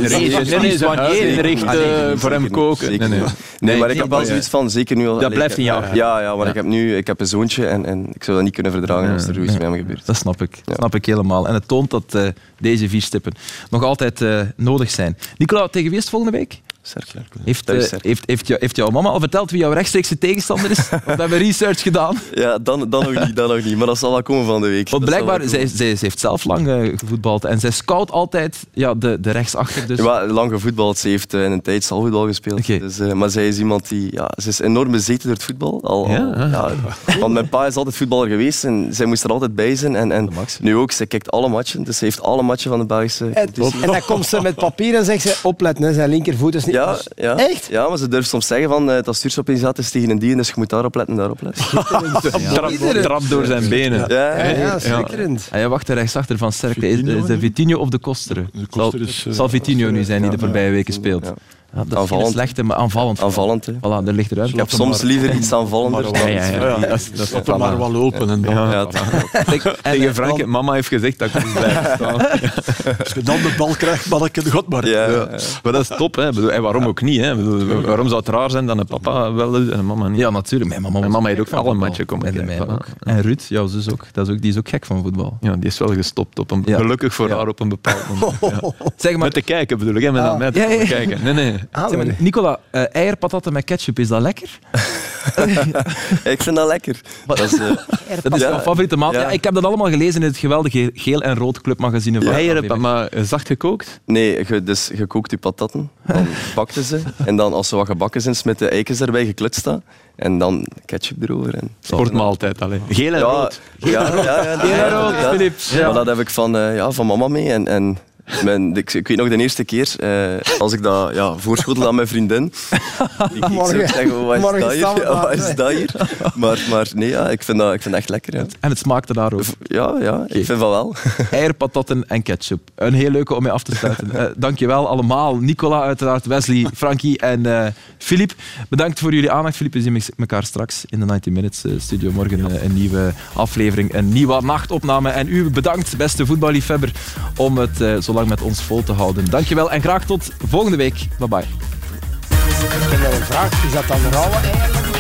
Speaker 4: inrichten,
Speaker 5: Ah,
Speaker 4: voor hem koken.
Speaker 5: niet,
Speaker 4: Nee, nee.
Speaker 5: niet. Nee, maar ik heb wel zoiets van, zeker nu al...
Speaker 4: Dat blijft in jou.
Speaker 5: Ja, ja, maar
Speaker 4: Ja.
Speaker 5: ik heb nu ik heb een zoontje en, en ik zou dat niet kunnen verdragen als er zoiets met hem gebeurt.
Speaker 3: Dat snap ik.
Speaker 5: Ja.
Speaker 3: snap ik helemaal. En het toont dat eh, deze vier stippen nog altijd eh, nodig zijn. Nicola, tegen wie is het volgende week?
Speaker 5: Cercle.
Speaker 3: Heeft, eh, heeft, heeft, jou, heeft jouw mama al verteld wie jouw rechtstreekse tegenstander is? Want we hebben research gedaan.
Speaker 5: Ja, dan, dan nog niet, dan nog niet. Maar dat zal wel komen van de week.
Speaker 3: Want blijkbaar, zij, zij, ze heeft zelf lang eh, gevoetbald en zij scout altijd ja, de, de rechtsachter. Dus.
Speaker 5: Ja, lang gevoetbald. Ze heeft eh, in een tijd zaalvoetbal gespeeld.
Speaker 3: Oké.
Speaker 5: Dus, eh, maar zij is iemand die... Ja, ze is enorm bezeten door het voetbal. Al, al-
Speaker 4: Ja,
Speaker 5: ja, want mijn pa is altijd voetballer geweest en zij moest er altijd bij zijn. En, en nu ook, ze kijkt alle matchen. Dus ze heeft alle matchen van de Belgische
Speaker 7: En, en dan komt ze met papier en zegt ze, opletten, hè, zijn linkervoet is niet...
Speaker 5: Ja,
Speaker 7: Dus-
Speaker 5: ja.
Speaker 7: Echt?
Speaker 5: Ja, maar ze durft soms zeggen van eh dat zat is tegen een dier, dus je moet daarop letten, daarop letten.
Speaker 4: Trap, trap door zijn benen.
Speaker 5: Ja,
Speaker 7: Ja,
Speaker 5: ja.
Speaker 7: ja, schitterend.
Speaker 3: Ah, wacht, de rechtsachter van Cercle. Is, de? Vitinho of de Kosteren?
Speaker 6: De
Speaker 3: Zal,
Speaker 6: Koster is, eh,
Speaker 3: zal Vitinho nu zijn die de voorbije weken speelt.
Speaker 5: Ja.
Speaker 3: Dat is slechte, maar aanvallend.
Speaker 5: Aanvallend, hè.
Speaker 3: Voilà, ligt eruit.
Speaker 5: Ik heb soms liever iets aanvallender. Dan-
Speaker 4: ja, ja.
Speaker 6: ja,
Speaker 4: Dat is- dat
Speaker 6: maar wel open. En dan,
Speaker 5: Ja,
Speaker 4: Tegen Frank, mama heeft gezegd dat ik moest blijven staan.
Speaker 6: Als je dan de bal krijgt, manneke, de god maar.
Speaker 5: ja,
Speaker 4: Ja.
Speaker 5: ja.
Speaker 4: Maar dat is top, hè. En waarom ook niet? Hè? Waarom zou het raar zijn dat een papa wel doet en een mama niet?
Speaker 3: Ja, natuurlijk. Mijn mama,
Speaker 4: Mijn mama heeft ook
Speaker 3: van
Speaker 4: alle
Speaker 3: voetbal.
Speaker 4: matchen komen
Speaker 3: En
Speaker 4: kijken.
Speaker 3: mij ook. En Ruud, jouw zus ook. Dat is ook. Die is ook gek van voetbal.
Speaker 4: Ja, die is wel gestopt op een,
Speaker 3: Ja.
Speaker 4: gelukkig voor
Speaker 3: Ja.
Speaker 4: haar op een bepaald moment. Ja.
Speaker 3: Zeg maar,
Speaker 4: Met te kijken bedoel ik, hè? Met, met te kijken. Nee, nee.
Speaker 7: Ah,
Speaker 3: zeg maar,
Speaker 7: maar-
Speaker 3: Nicola, eh eierpatatten met ketchup, is dat lekker?
Speaker 5: Ik vind dat lekker. Dat is, eh,
Speaker 3: Dat is
Speaker 5: Ja.
Speaker 3: mijn favoriete maat. Ja.
Speaker 5: Ja.
Speaker 3: ik heb dat allemaal gelezen in het geweldige geel en rood clubmagazine. van
Speaker 4: Eieren, maar eh, zacht gekookt?
Speaker 5: nee, dus je kookt je patatten, dan bakte ze. En dan als ze wat gebakken zijn, met de eikens erbij geklutst dat. En dan ketchup erover. En,
Speaker 4: Sportmaaltijd alleen. Geel en
Speaker 5: Ja,
Speaker 4: rood.
Speaker 5: ja, ja, ja,
Speaker 3: Geel en rood,
Speaker 5: ja.
Speaker 3: Filip.
Speaker 5: Maar dat heb ik van, eh, ja, van mama mee. En, en mijn, ik, ik weet nog de eerste keer, eh, als ik dat ja, voorschotelde aan mijn vriendin. Ik, ik
Speaker 7: Morgen-
Speaker 5: zeggen, wat is
Speaker 7: morgen
Speaker 5: dat hier? Ja, wat is dat hier? Maar, maar nee, ja, ik, vind dat, ik vind dat echt lekker. Ja,
Speaker 3: En het smaakte daar ook.
Speaker 5: ja, ja ik vind van wel.
Speaker 3: Eierpatatten en ketchup. Een heel leuke om mee af te sluiten. Eh dankjewel allemaal. Nicola uiteraard, Wesley, Frankie en eh Filip. Bedankt voor jullie aandacht. Filip, we zien elkaar straks in de 90 Minutes eh, studio. Morgen een nieuwe aflevering, een nieuwe nachtopname. En u bedankt, beste voetballiefhebber, om het eh, zo met ons vol te houden. Dankjewel en graag tot volgende week. Bye bye.
Speaker 7: Ik heb een vraag.